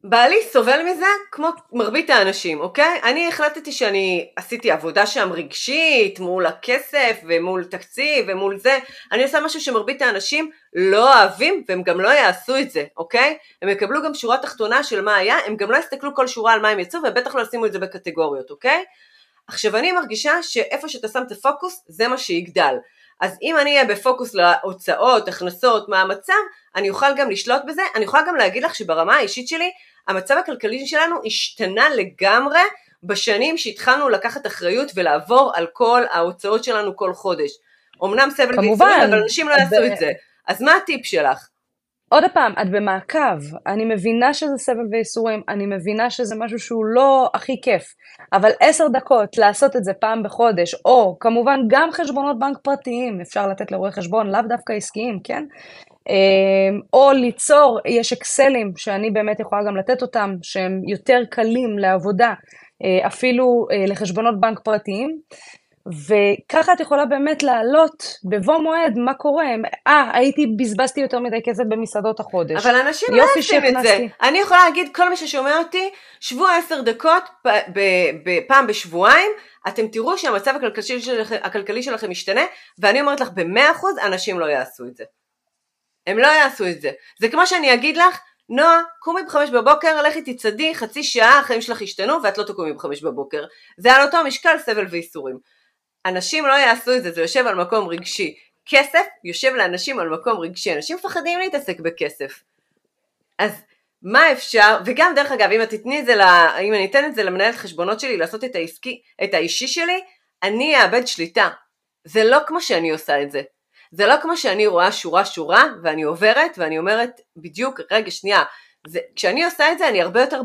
בעלי סובל מזה כמו מרבית האנשים, אוקיי? אני החלטתי שאני עשיתי עבודה שם רגשית מול הכסף ומול תקציב ומול זה, אני עושה משהו שמרבית האנשים לא אוהבים והם גם לא יעשו את זה, אוקיי? הם יקבלו גם שורה תחתונה של מה היה, הם גם לא יסתכלו כל שורה על מה הם יצאו ובטח לא ישימו את זה בקטגוריות, אוקיי? עכשיו אני מרגישה שאיפה שאתה שם את הפוקוס זה מה שיגדל. אז אם אני אהיה בפוקוס להוצאות, הכנסות, מה המצב, אני אוכל גם לשלוט בזה, אני יכולה גם להגיד לך שברמה האישית שלי, המצב הכלכלי שלנו השתנה לגמרי בשנים שהתחלנו לקחת אחריות ולעבור על כל ההוצאות שלנו כל חודש. אמנם סבל וייסורים, אבל אנשים לא יעשו. את זה. אז מה הטיפ שלך? עוד פעם, את במעקב, אני מבינה שזה סבל וייסורים, אני מבינה שזה משהו שהוא לא הכי כיף, אבל עשר דקות לעשות את זה פעם בחודש, או כמובן גם חשבונות בנק פרטיים, אפשר לתת לרואי חשבון, לאו דווקא עסקיים, כן? אמ, או ליצור, יש אקסלים שאני באמת יכולה גם לתת אותם, שהם יותר קלים לעבודה, אה, אפילו אה, לחשבונות בנק פרטיים. וככה את יכולה באמת להעלות בבוא מועד מה קורה, אה, הייתי, בזבזתי יותר מדי כסף במסעדות החודש. אבל אנשים לא עושים את זה. אני יכולה להגיד, כל מי ששומע אותי, שבו עשר דקות פעם בשבועיים, אתם תראו שהמצב הכלכלי שלכם, הכלכלי שלכם משתנה, ואני אומרת לך, במאה אחוז אנשים לא יעשו את זה. הם לא יעשו את זה. זה כמו שאני אגיד לך, נועה, קומי בחמש בבוקר, לכי תצעדי, חצי שעה, החיים שלך ישתנו ואת לא תקומי בחמש בבוקר. זה על אותו משקל סבל וייסורים. אנשים לא יעשו את זה, זה יושב על מקום רגשי. כסף יושב לאנשים על מקום רגשי, אנשים מפחדים להתעסק בכסף. אז מה אפשר, וגם דרך אגב, אם את תתני את זה, לה, אם אני אתן את זה למנהלת חשבונות שלי לעשות את העסקי, את האישי שלי, אני אאבד שליטה. זה לא כמו שאני עושה את זה. זה לא כמו שאני רואה שורה שורה ואני עוברת ואני אומרת בדיוק, רגע שנייה, זה, כשאני עושה את זה אני הרבה יותר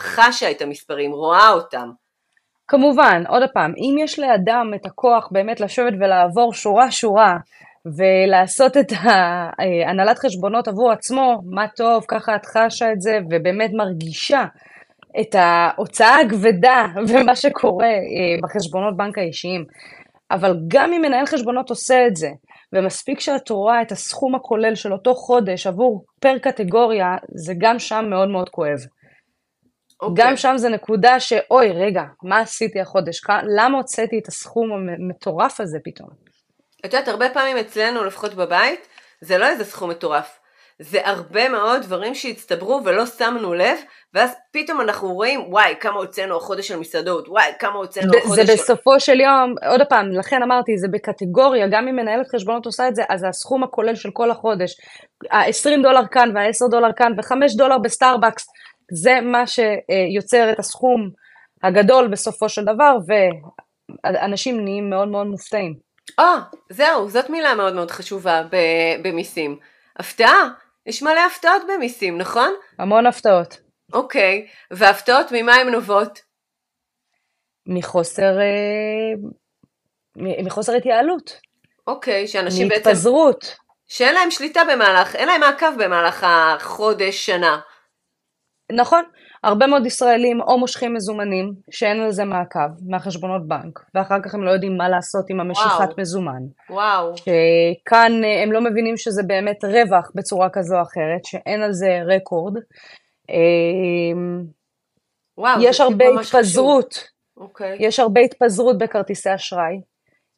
חשה את המספרים, רואה אותם. כמובן, עוד פעם, אם יש לאדם את הכוח באמת לשבת ולעבור שורה שורה ולעשות את הנהלת חשבונות עבור עצמו, מה טוב, ככה את חשה את זה ובאמת מרגישה את ההוצאה הכבדה ומה שקורה אה, בחשבונות בנק האישיים. אבל גם אם מנהל חשבונות עושה את זה, ומספיק שאת רואה את הסכום הכולל של אותו חודש עבור פר קטגוריה, זה גם שם מאוד מאוד כואב. Okay. אוקיי. גם שם זה נקודה שאוי רגע, מה עשיתי החודש? למה הוצאתי את הסכום המטורף הזה פתאום? את יודעת, הרבה פעמים אצלנו, לפחות בבית, זה לא איזה סכום מטורף. זה הרבה מאוד דברים שהצטברו ולא שמנו לב, ואז פתאום אנחנו רואים, וואי, כמה הוצאנו החודש של מסעדות, וואי, כמה הוצאנו החודש של... זה בסופו של יום, עוד פעם, לכן אמרתי, זה בקטגוריה, גם אם מנהלת חשבונות עושה את זה, אז הסכום הכולל של כל החודש, ה-20 דולר כאן וה-10 דולר כאן ו-5 דולר בסטארבקס, זה מה שיוצר את הסכום הגדול בסופו של דבר, ואנשים נהיים מאוד מאוד מופתעים. אה, זהו, זאת מילה מאוד מאוד חשובה במיסים. הפתעה, יש מלא הפתעות במיסים, נכון? המון הפתעות. אוקיי, והפתעות ממה הן נובעות? מחוסר, אה, מחוסר התייעלות. אוקיי, שאנשים בעצם... מהתפזרות. שאין להם שליטה במהלך, אין להם מעקב במהלך החודש, שנה. נכון, הרבה מאוד ישראלים או מושכים מזומנים, שאין על זה מעקב, מהחשבונות בנק, ואחר כך הם לא יודעים מה לעשות עם המשיכת וואו. מזומן. וואו. שכאן אה, הם לא מבינים שזה באמת רווח בצורה כזו או אחרת, שאין על זה רקורד. אמ, וואו, יש הרבה התפזרות, אוקיי. יש הרבה התפזרות בכרטיסי אשראי.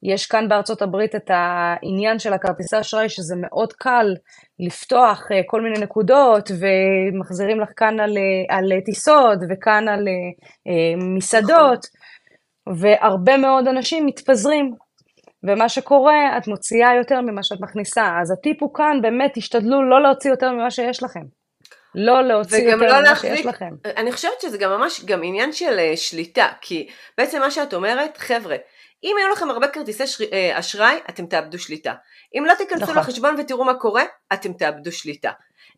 יש כאן בארצות הברית את העניין של הכרטיסי אשראי, שזה מאוד קל לפתוח אה, כל מיני נקודות, ומחזירים לך כאן על, אה, על טיסות, וכאן על אה, מסעדות, והרבה מאוד אנשים מתפזרים. ומה שקורה, את מוציאה יותר ממה שאת מכניסה. אז הטיפ הוא כאן, באמת, תשתדלו לא להוציא יותר ממה שיש לכם. לא להוציא יותר לא ממה שיש לכם. אני חושבת שזה גם ממש גם עניין של שליטה, כי בעצם מה שאת אומרת, חבר'ה, אם יהיו לכם הרבה כרטיסי אה, אשראי, אתם תאבדו שליטה. אם לא תיכנסו נכון. לחשבון ותראו מה קורה, אתם תאבדו שליטה.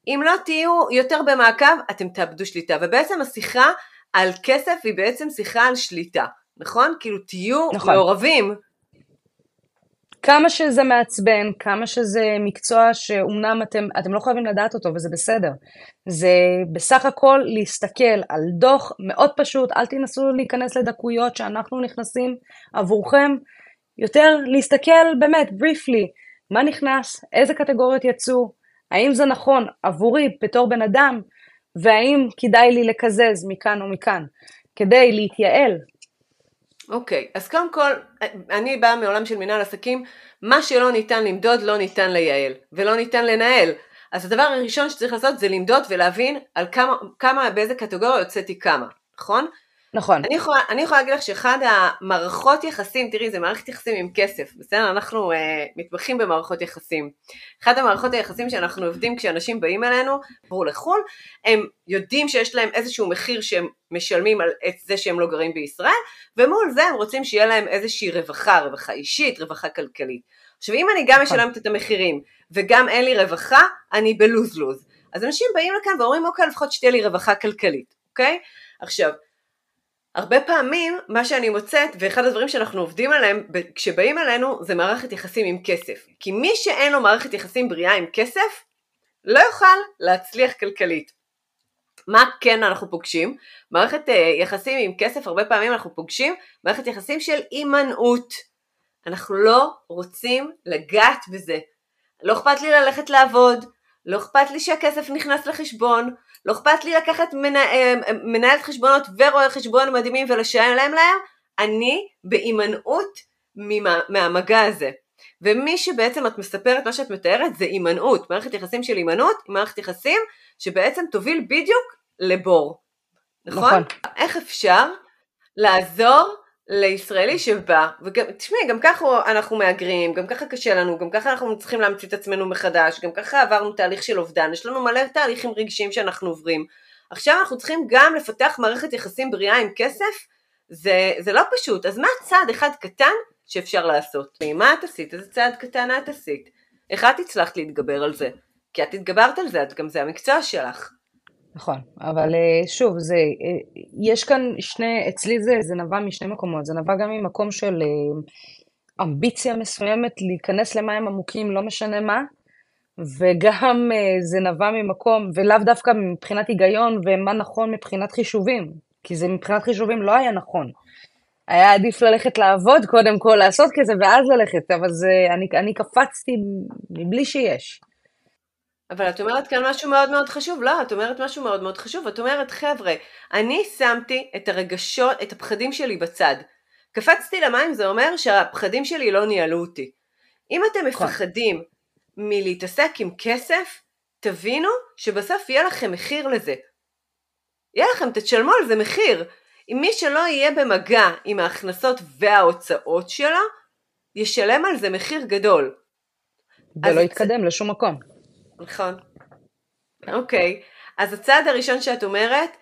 אם לא תהיו יותר במעקב, אתם תאבדו שליטה. ובעצם השיחה על כסף היא בעצם שיחה על שליטה, נכון? כאילו תהיו נכון. מעורבים כמה שזה מעצבן, כמה שזה מקצוע שאומנם אתם, אתם לא חייבים לדעת אותו וזה בסדר. זה בסך הכל להסתכל על דוח מאוד פשוט, אל תנסו להיכנס לדקויות שאנחנו נכנסים עבורכם, יותר להסתכל באמת, בריפלי, מה נכנס, איזה קטגוריות יצאו, האם זה נכון עבורי בתור בן אדם, והאם כדאי לי לקזז מכאן או מכאן, כדי להתייעל. אוקיי, okay, אז קודם כל, אני באה מעולם של מנהל עסקים, מה שלא ניתן למדוד לא ניתן לייעל, ולא ניתן לנהל. אז הדבר הראשון שצריך לעשות זה למדוד ולהבין על כמה, כמה באיזה קטגוריה יוצאתי כמה, נכון? נכון. אני יכולה, אני יכולה להגיד לך שאחד המערכות יחסים, תראי, זה מערכת יחסים עם כסף, בסדר? אנחנו uh, מתמחים במערכות יחסים. אחד המערכות היחסים שאנחנו עובדים כשאנשים באים אלינו, עברו לחו"ל, הם יודעים שיש להם איזשהו מחיר שהם משלמים על את זה שהם לא גרים בישראל, ומול זה הם רוצים שיהיה להם איזושהי רווחה, רווחה אישית, רווחה כלכלית. עכשיו אם אני גם נכון. משלמת את המחירים וגם אין לי רווחה, אני בלוז-לוז. אז אנשים באים לכאן ואומרים, אוקיי, לפחות שתהיה לי רווחה כלכלית, אוקיי? עכשיו, הרבה פעמים מה שאני מוצאת, ואחד הדברים שאנחנו עובדים עליהם כשבאים אלינו, זה מערכת יחסים עם כסף. כי מי שאין לו מערכת יחסים בריאה עם כסף, לא יוכל להצליח כלכלית. מה כן אנחנו פוגשים? מערכת אה, יחסים עם כסף, הרבה פעמים אנחנו פוגשים מערכת יחסים של הימנעות. אנחנו לא רוצים לגעת בזה. לא אכפת לי ללכת לעבוד, לא אכפת לי שהכסף נכנס לחשבון, לא אכפת לי לקחת מנה, אה, מנהלת חשבונות ורואה חשבון מדהימים ולשלם להם להם, אני בהימנעות מהמגע הזה. ומי שבעצם את מספרת מה שאת מתארת זה הימנעות, מערכת יחסים של הימנעות היא מערכת יחסים שבעצם תוביל בדיוק לבור, נכון? נכון. איך אפשר לעזור לישראלי שבא, ותשמעי, גם ככה אנחנו מהגרים, גם ככה קשה לנו, גם ככה אנחנו צריכים להמציא את עצמנו מחדש, גם ככה עברנו תהליך של אובדן, יש לנו מלא תהליכים רגשיים שאנחנו עוברים. עכשיו אנחנו צריכים גם לפתח מערכת יחסים בריאה עם כסף, זה, זה לא פשוט, אז מה צעד אחד קטן שאפשר לעשות? מה את עשית? איזה צעד קטן את עשית? איך את הצלחת להתגבר על זה? כי את התגברת על זה, את גם זה המקצוע שלך. נכון, אבל אה, שוב, זה, אה, יש כאן שני, אצלי זה, זה נבע משני מקומות, זה נבע גם ממקום של אה, אמביציה מסוימת להיכנס למים עמוקים, לא משנה מה, וגם זה נבע ממקום, ולאו דווקא מבחינת היגיון ומה נכון מבחינת חישובים, כי זה מבחינת חישובים לא היה נכון. היה עדיף ללכת לעבוד קודם כל, לעשות כזה, ואז ללכת, אבל זה, אני, אני קפצתי מבלי שיש. אבל את אומרת כאן משהו מאוד מאוד חשוב, לא, את אומרת משהו מאוד מאוד חשוב, את אומרת חבר'ה, אני שמתי את הרגשות, את הפחדים שלי בצד. קפצתי למים זה אומר שהפחדים שלי לא ניהלו אותי. אם אתם נכון. מפחדים מלהתעסק עם כסף, תבינו שבסוף יהיה לכם מחיר לזה. יהיה לכם, תשלמו על זה מחיר. אם מי שלא יהיה במגע עם ההכנסות וההוצאות שלו, ישלם על זה מחיר גדול. ולא יתקדם לשום מקום. נכון. אוקיי, אז הצעד הראשון שאת אומרת,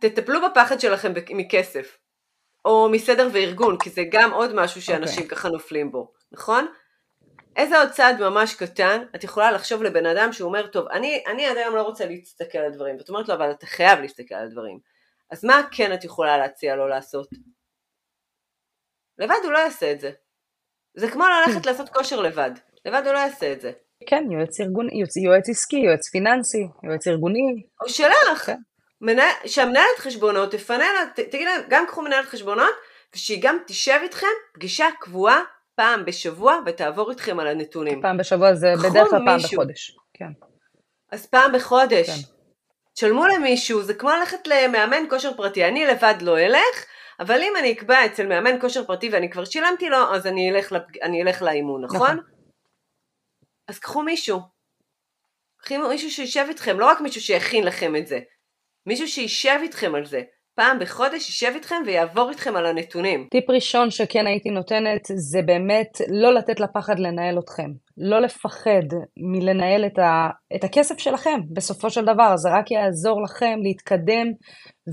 תטפלו בפחד שלכם מכסף, או מסדר וארגון, כי זה גם עוד משהו שאנשים okay. אוקיי. ככה נופלים בו, נכון? איזה עוד צעד ממש קטן, את יכולה לחשוב לבן אדם שהוא אומר, טוב, אני, אני עד היום לא רוצה להסתכל על דברים, ואת אומרת לו, אבל אתה חייב להסתכל על דברים. אז מה כן את יכולה להציע לו לעשות? לבד הוא לא יעשה את זה. זה כמו ללכת לעשות כושר לבד, לבד הוא לא יעשה את זה. כן, יועץ ארגוני, יועץ, יועץ עסקי, יועץ פיננסי, יועץ ארגוני. או שלך. כן. מנה, שהמנהלת חשבונות תפנה לה, תגיד להם, גם קחו מנהלת חשבונות, ושהיא גם תשב איתכם פגישה קבועה פעם בשבוע ותעבור איתכם על הנתונים. פעם בשבוע זה בדרך כלל פעם בחודש. כן. אז פעם בחודש. כן. תשלמו למישהו, זה כמו ללכת למאמן כושר פרטי, אני לבד לא אלך, אבל אם אני אקבע אצל מאמן כושר פרטי ואני כבר שילמתי לו, אז אני אלך, לפג... אני אלך לאימון, נכון? נכון. אז קחו מישהו. קחו מישהו שישב איתכם, לא רק מישהו שיכין לכם את זה. מישהו שישב איתכם על זה. פעם בחודש יישב איתכם ויעבור איתכם על הנתונים. טיפ ראשון שכן הייתי נותנת זה באמת לא לתת לפחד לנהל אתכם. לא לפחד מלנהל את, ה, את הכסף שלכם בסופו של דבר, זה רק יעזור לכם להתקדם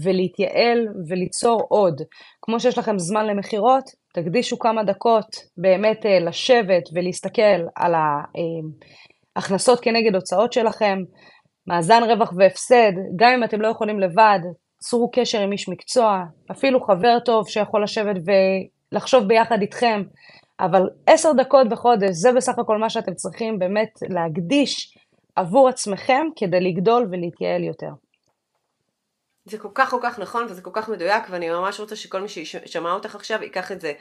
ולהתייעל וליצור עוד. כמו שיש לכם זמן למכירות, תקדישו כמה דקות באמת אה, לשבת ולהסתכל על ההכנסות כנגד הוצאות שלכם, מאזן רווח והפסד, גם אם אתם לא יכולים לבד, צרו קשר עם איש מקצוע, אפילו חבר טוב שיכול לשבת ולחשוב ביחד איתכם, אבל עשר דקות בחודש זה בסך הכל מה שאתם צריכים באמת להקדיש עבור עצמכם כדי לגדול ולהתייעל יותר. זה כל כך כל כך נכון וזה כל כך מדויק ואני ממש רוצה שכל מי ששמע אותך עכשיו ייקח את זה.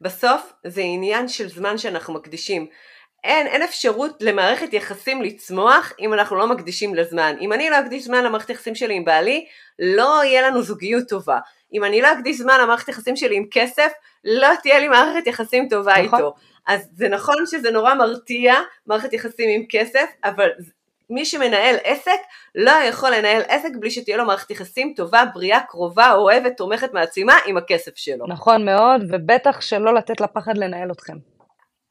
בסוף זה עניין של זמן שאנחנו מקדישים. אין, אין אפשרות למערכת יחסים לצמוח אם אנחנו לא מקדישים לזמן. אם אני לא אקדיש זמן למערכת יחסים שלי עם בעלי, לא יהיה לנו זוגיות טובה. אם אני לא אקדיש זמן למערכת יחסים שלי עם כסף, לא תהיה לי מערכת יחסים טובה נכון. איתו. אז זה נכון שזה נורא מרתיע, מערכת יחסים עם כסף, אבל מי שמנהל עסק לא יכול לנהל עסק בלי שתהיה לו מערכת יחסים טובה, בריאה, קרובה, אוהבת, תומכת, מעצימה עם הכסף שלו. נכון מאוד, ובטח שלא לתת לפחד לנהל אתכם.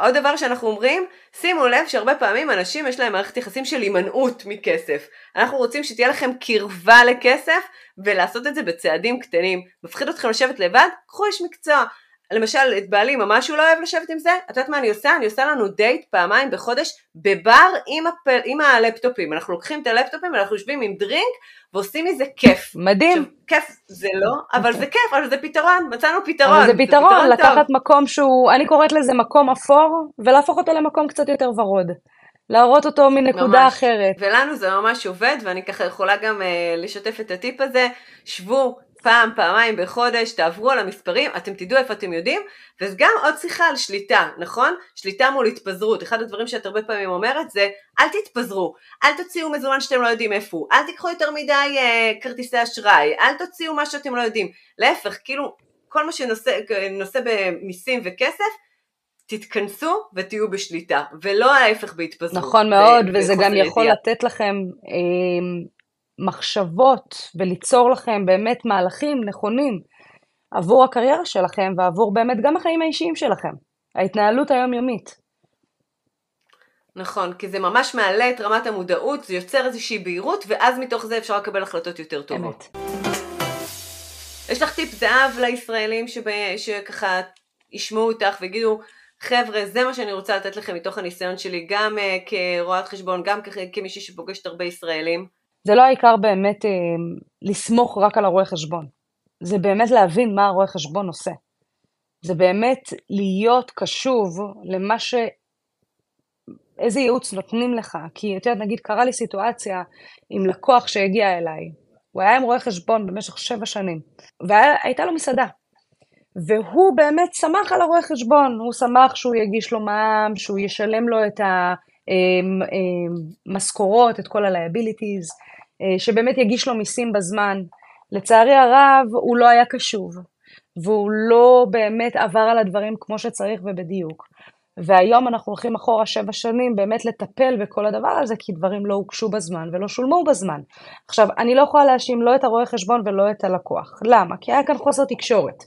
עוד דבר שאנחנו אומרים, שימו לב שהרבה פעמים אנשים יש להם מערכת יחסים של הימנעות מכסף. אנחנו רוצים שתהיה לכם קרבה לכסף ולעשות את זה בצעדים קטנים. מפחיד אתכם לשבת לבד? קחו איש מקצוע. למשל את בעלי ממש הוא לא אוהב לשבת עם זה, את יודעת מה אני עושה? אני עושה לנו דייט פעמיים בחודש בבר עם, הפ... עם הלפטופים, אנחנו לוקחים את הלפטופים ואנחנו יושבים עם דרינק ועושים מזה כיף. מדהים. עכשיו, כיף זה לא, אבל זה כיף, אבל זה פתרון, מצאנו פתרון. אבל זה פתרון, זה פתרון לקחת טוב. מקום שהוא, אני קוראת לזה מקום אפור, ולהפוך אותו למקום קצת יותר ורוד. להראות אותו מנקודה ממש. אחרת. ולנו זה ממש עובד, ואני ככה יכולה גם uh, לשתף את הטיפ הזה, שבו, פעם, פעמיים בחודש, תעברו על המספרים, אתם תדעו איפה אתם יודעים, וזה גם עוד שיחה על שליטה, נכון? שליטה מול התפזרות. אחד הדברים שאת הרבה פעמים אומרת זה, אל תתפזרו, אל תוציאו מזומן שאתם לא יודעים איפה הוא, אל תיקחו יותר מדי אה, כרטיסי אשראי, אל תוציאו מה שאתם לא יודעים. להפך, כאילו, כל מה שנושא במיסים וכסף, תתכנסו ותהיו בשליטה, ולא ההפך בהתפזרות. נכון מאוד, וזה גם יכול. לתת לכם... אה, מחשבות וליצור לכם באמת מהלכים נכונים עבור הקריירה שלכם ועבור באמת גם החיים האישיים שלכם, ההתנהלות היומיומית. נכון, כי זה ממש מעלה את רמת המודעות, זה יוצר איזושהי בהירות, ואז מתוך זה אפשר לקבל החלטות יותר טובות. אמת. יש לך טיפ זהב לישראלים שבא, שככה ישמעו אותך ויגידו, חבר'ה, זה מה שאני רוצה לתת לכם מתוך הניסיון שלי, גם uh, כרואת חשבון, גם כמישהי שפוגשת הרבה ישראלים. זה לא העיקר באמת אה, לסמוך רק על הרואה חשבון. זה באמת להבין מה הרואה חשבון עושה. זה באמת להיות קשוב למה ש... איזה ייעוץ נותנים לך. כי את יודעת, נגיד, קרה לי סיטואציה עם לקוח שהגיע אליי. הוא היה עם רואה חשבון במשך שבע שנים, והייתה לו מסעדה. והוא באמת שמח על הרואה חשבון, הוא שמח שהוא יגיש לו מע"מ, שהוא ישלם לו את המשכורות, אה, את כל ה-liabilities, אה, שבאמת יגיש לו מיסים בזמן. לצערי הרב, הוא לא היה קשוב, והוא לא באמת עבר על הדברים כמו שצריך ובדיוק. והיום אנחנו הולכים אחורה שבע שנים באמת לטפל בכל הדבר הזה, כי דברים לא הוגשו בזמן ולא שולמו בזמן. עכשיו, אני לא יכולה להאשים לא את הרואה חשבון ולא את הלקוח. למה? כי היה כאן חוסר תקשורת.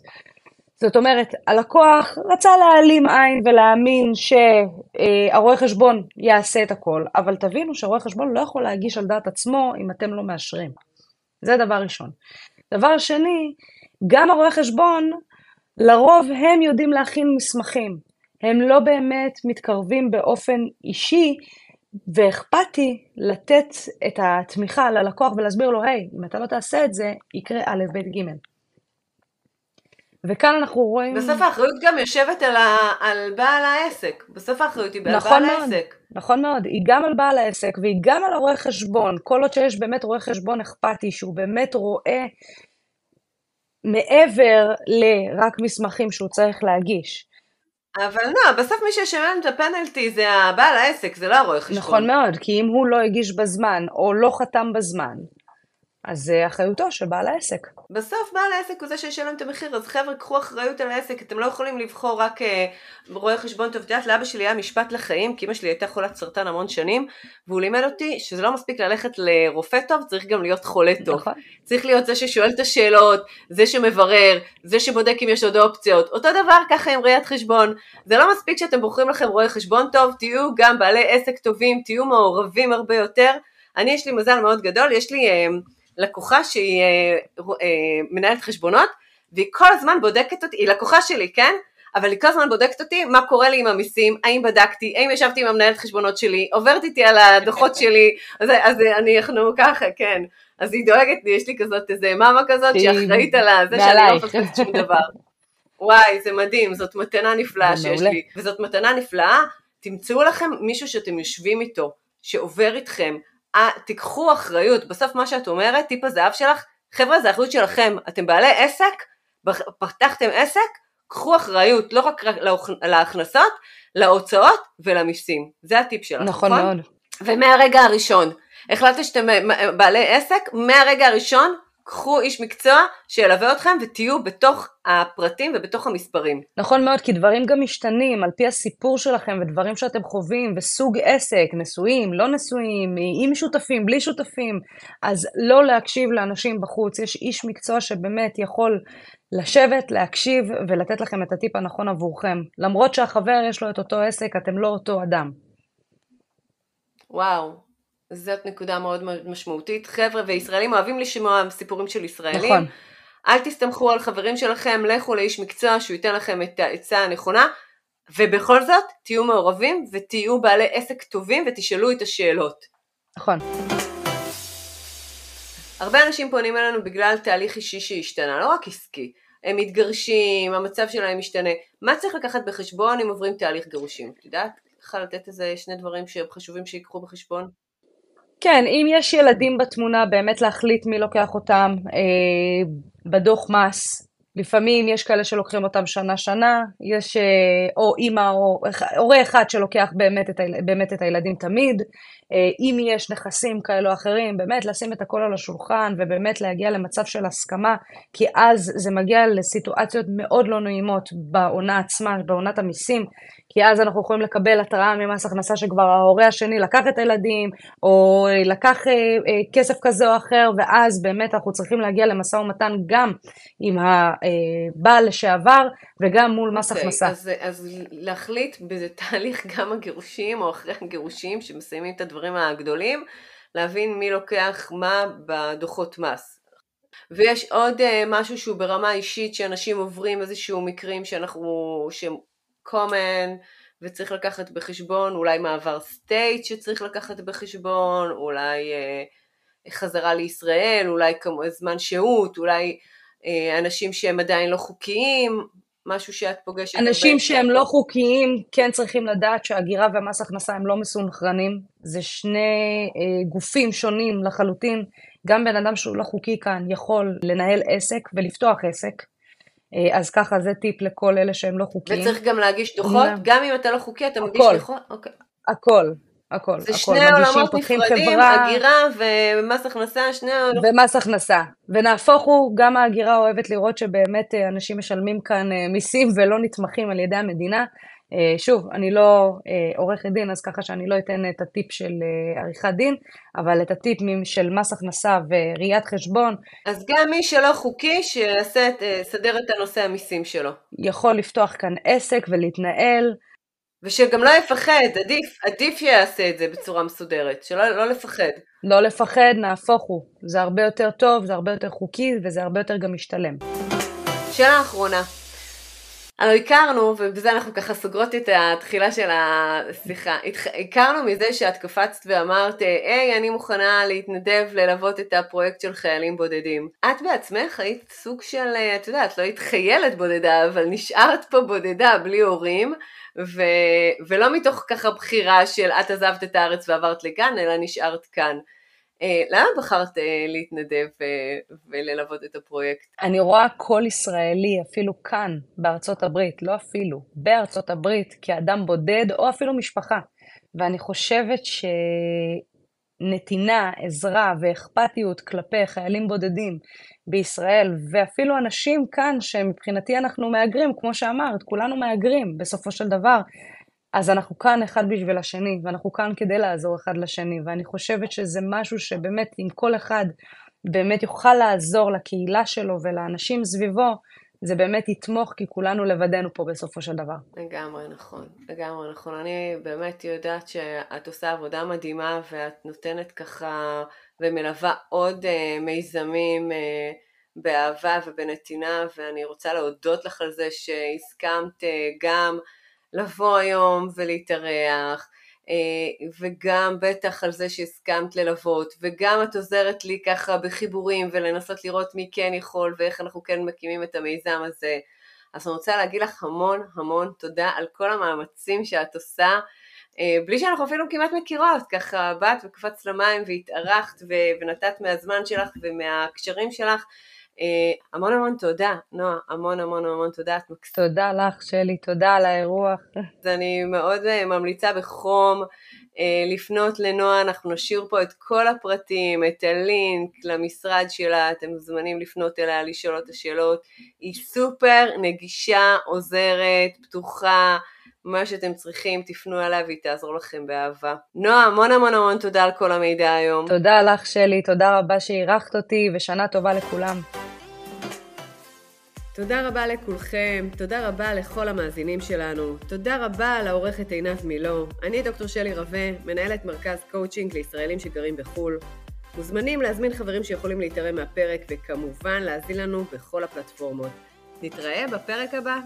זאת אומרת, הלקוח רצה להעלים עין ולהאמין שהרואה חשבון יעשה את הכל, אבל תבינו שהרואה חשבון לא יכול להגיש על דעת עצמו אם אתם לא מאשרים. זה דבר ראשון. דבר שני, גם הרואה חשבון, לרוב הם יודעים להכין מסמכים. הם לא באמת מתקרבים באופן אישי ואכפתי לתת את התמיכה ללקוח ולהסביר לו, היי, hey, אם אתה לא תעשה את זה, יקרה א', ב', ג'. וכאן אנחנו רואים... בסוף האחריות גם יושבת על, ה... על בעל העסק. בסוף האחריות היא נכון בעל מאוד, העסק. נכון מאוד, היא גם על בעל העסק והיא גם על הרואה חשבון. כל עוד שיש באמת רואה חשבון אכפתי, שהוא באמת רואה מעבר לרק מסמכים שהוא צריך להגיש. אבל לא, בסוף מי שישלם את הפנלטי זה הבעל העסק, זה לא הרואה חשבון. נכון מאוד, כי אם הוא לא הגיש בזמן או לא חתם בזמן, אז זה אחריותו של בעל העסק. בסוף בעל העסק הוא זה שישלם את המחיר, אז חבר'ה קחו אחריות על העסק, אתם לא יכולים לבחור רק uh, רואה חשבון טוב. את יודעת, לאבא שלי היה משפט לחיים, כי אמא שלי הייתה חולת סרטן המון שנים, והוא לימד אותי שזה לא מספיק ללכת לרופא טוב, צריך גם להיות חולה טוב. נכון. צריך להיות זה ששואל את השאלות, זה שמברר, זה שבודק אם יש עוד אופציות. אותו דבר ככה עם ראיית חשבון. זה לא מספיק שאתם בוחרים לכם רואה חשבון טוב, תהיו גם בעלי עסק טובים, תהיו מעורבים הרבה יותר. אני יש לי מזל מאוד גדול, יש לי... Uh, לקוחה שהיא אה, אה, מנהלת חשבונות, והיא כל הזמן בודקת אותי, היא לקוחה שלי, כן? אבל היא כל הזמן בודקת אותי מה קורה לי עם המיסים, האם בדקתי, האם ישבתי עם המנהלת חשבונות שלי, עוברת איתי על הדוחות שלי, אז, אז אני, אנחנו ככה, כן. אז היא דואגת לי, יש לי כזאת איזה מאמה כזאת שאחראית על זה שאני לא מפספסת שום דבר. וואי, זה מדהים, זאת מתנה נפלאה שיש לי, וזאת מתנה נפלאה, תמצאו לכם מישהו שאתם יושבים איתו, שעובר איתכם, תיקחו אחריות, בסוף מה שאת אומרת, טיפ הזהב שלך, חבר'ה זה אחריות שלכם, אתם בעלי עסק, פתחתם עסק, קחו אחריות לא רק להכנסות, להוצאות ולמיסים. זה הטיפ שלך, נכון? נכון מאוד. ומהרגע הראשון, החלטת שאתם בעלי עסק, מהרגע הראשון קחו איש מקצוע שילווה אתכם ותהיו בתוך הפרטים ובתוך המספרים. נכון מאוד, כי דברים גם משתנים על פי הסיפור שלכם ודברים שאתם חווים וסוג עסק, נשואים, לא נשואים, עם שותפים, בלי שותפים, אז לא להקשיב לאנשים בחוץ, יש איש מקצוע שבאמת יכול לשבת, להקשיב ולתת לכם את הטיפ הנכון עבורכם. למרות שהחבר יש לו את אותו עסק, אתם לא אותו אדם. וואו, זאת נקודה מאוד משמעותית. חבר'ה וישראלים אוהבים לשמוע סיפורים של ישראלים. נכון. אל תסתמכו על חברים שלכם, לכו לאיש מקצוע שהוא ייתן לכם את העצה הנכונה, ובכל זאת תהיו מעורבים ותהיו בעלי עסק טובים ותשאלו את השאלות. נכון. הרבה אנשים פונים אלינו בגלל תהליך אישי שהשתנה, לא רק עסקי. הם מתגרשים, המצב שלהם משתנה. מה צריך לקחת בחשבון אם עוברים תהליך גירושים? את יודעת? צריכה לתת איזה שני דברים שהם חשובים שיקחו בחשבון? כן, אם יש ילדים בתמונה, באמת להחליט מי לוקח אותם אה, בדוח מס. לפעמים יש כאלה שלוקחים אותם שנה-שנה, יש אה, או אימא או הורה אחד שלוקח באמת את, באמת את הילדים תמיד. אה, אם יש נכסים כאלו או אחרים, באמת לשים את הכל על השולחן ובאמת להגיע למצב של הסכמה, כי אז זה מגיע לסיטואציות מאוד לא נעימות בעונה עצמה, בעונת המיסים, כי אז אנחנו יכולים לקבל התראה ממס הכנסה שכבר ההורה השני לקח את הילדים, או לקח אה, אה, כסף כזה או אחר, ואז באמת אנחנו צריכים להגיע למשא ומתן גם עם הבעל לשעבר וגם מול מס okay, אוקיי, הכנסה. אז, אז להחליט באיזה תהליך גם הגירושים או אחרי הגירושים שמסיימים את הדברים הגדולים, להבין מי לוקח מה בדוחות מס. ויש עוד uh, משהו שהוא ברמה אישית שאנשים עוברים איזשהו מקרים שאנחנו, שהם common וצריך לקחת בחשבון, אולי מעבר סטייט שצריך לקחת בחשבון, אולי uh, חזרה לישראל, אולי כמו זמן שהות, אולי uh, אנשים שהם עדיין לא חוקיים, משהו שאת פוגשת. אנשים שהם לא חוקיים כן צריכים לדעת שהגירה ומס הכנסה הם לא מסונכרנים, זה שני אה, גופים שונים לחלוטין. גם בן אדם שהוא לא חוקי כאן יכול לנהל עסק ולפתוח עסק. אה, אז ככה זה טיפ לכל אלה שהם לא חוקיים. וצריך גם להגיש דוחות, גם אם אתה לא חוקי אתה מגיש דוחות? אוקיי. הכל, הכל, זה הכל. שני עולמות נפרדים, חברה, הגירה ומס הכנסה, שני עולמות. ומס הכנסה. ונהפוך הוא, גם ההגירה אוהבת לראות שבאמת אה, אנשים משלמים כאן אה, מיסים ולא נתמכים על ידי המדינה. אה, שוב, אני לא עורכת דין, אז ככה שאני לא אתן את הטיפ של עריכת דין, אבל את הטיפ של מס הכנסה וראיית חשבון. אז גם מי שלא חוקי, שיסדר את הנושא המיסים שלו. יכול לפתוח כאן עסק ולהתנהל. ושגם לא יפחד, עדיף, עדיף שיעשה את זה בצורה מסודרת, שלא לא לפחד. לא לפחד, נהפוך הוא. זה הרבה יותר טוב, זה הרבה יותר חוקי, וזה הרבה יותר גם משתלם. שאלה אחרונה. הלוא הכרנו, ובזה אנחנו ככה סוגרות את התחילה של השיחה, הכרנו מזה שאת קפצת ואמרת, היי, אני מוכנה להתנדב ללוות את הפרויקט של חיילים בודדים. את בעצמך היית סוג של, את יודעת, לא היית חיילת בודדה, אבל נשארת פה בודדה בלי הורים. ו, ולא מתוך ככה בחירה של את עזבת את הארץ ועברת לכאן, אלא נשארת כאן. אה, למה בחרת אה, להתנדב אה, וללוות את הפרויקט? אני רואה כל ישראלי, אפילו כאן, בארצות הברית, לא אפילו, בארצות הברית, כאדם בודד, או אפילו משפחה. ואני חושבת שנתינה, עזרה ואכפתיות כלפי חיילים בודדים בישראל, ואפילו אנשים כאן שמבחינתי אנחנו מהגרים, כמו שאמרת, כולנו מהגרים בסופו של דבר, אז אנחנו כאן אחד בשביל השני, ואנחנו כאן כדי לעזור אחד לשני, ואני חושבת שזה משהו שבאמת אם כל אחד באמת יוכל לעזור לקהילה שלו ולאנשים סביבו, זה באמת יתמוך, כי כולנו לבדנו פה בסופו של דבר. לגמרי נכון, לגמרי נכון. אני באמת יודעת שאת עושה עבודה מדהימה, ואת נותנת ככה ומלווה עוד uh, מיזמים uh, באהבה ובנתינה ואני רוצה להודות לך על זה שהסכמת uh, גם לבוא היום ולהתארח וגם בטח על זה שהסכמת ללוות וגם את עוזרת לי ככה בחיבורים ולנסות לראות מי כן יכול ואיך אנחנו כן מקימים את המיזם הזה. אז אני רוצה להגיד לך המון המון תודה על כל המאמצים שאת עושה אה, בלי שאנחנו אפילו כמעט מכירות, ככה באת וקפצת למים והתארחת ונתת מהזמן שלך ומהקשרים שלך. אה, המון המון תודה, נועה, המון המון המון תודה. תודה לך, שלי, תודה על האירוח. אז אני מאוד אה, ממליצה בחום אה, לפנות לנועה, אנחנו נשאיר פה את כל הפרטים, את הלינק למשרד שלה, אתם מוזמנים לפנות אליה, לשאול את השאלות. היא סופר נגישה, עוזרת, פתוחה. מה שאתם צריכים, תפנו אליה והיא תעזור לכם באהבה. נועה, המון המון המון תודה על כל המידע היום. תודה לך, שלי, תודה רבה שאירחת אותי, ושנה טובה לכולם. תודה רבה לכולכם, תודה רבה לכל המאזינים שלנו, תודה רבה לעורכת עינת מילו. אני דוקטור שלי רווה, מנהלת מרכז קואוצ'ינג לישראלים שגרים בחו"ל. מוזמנים להזמין חברים שיכולים להיתרם מהפרק, וכמובן להאזין לנו בכל הפלטפורמות. נתראה בפרק הבא.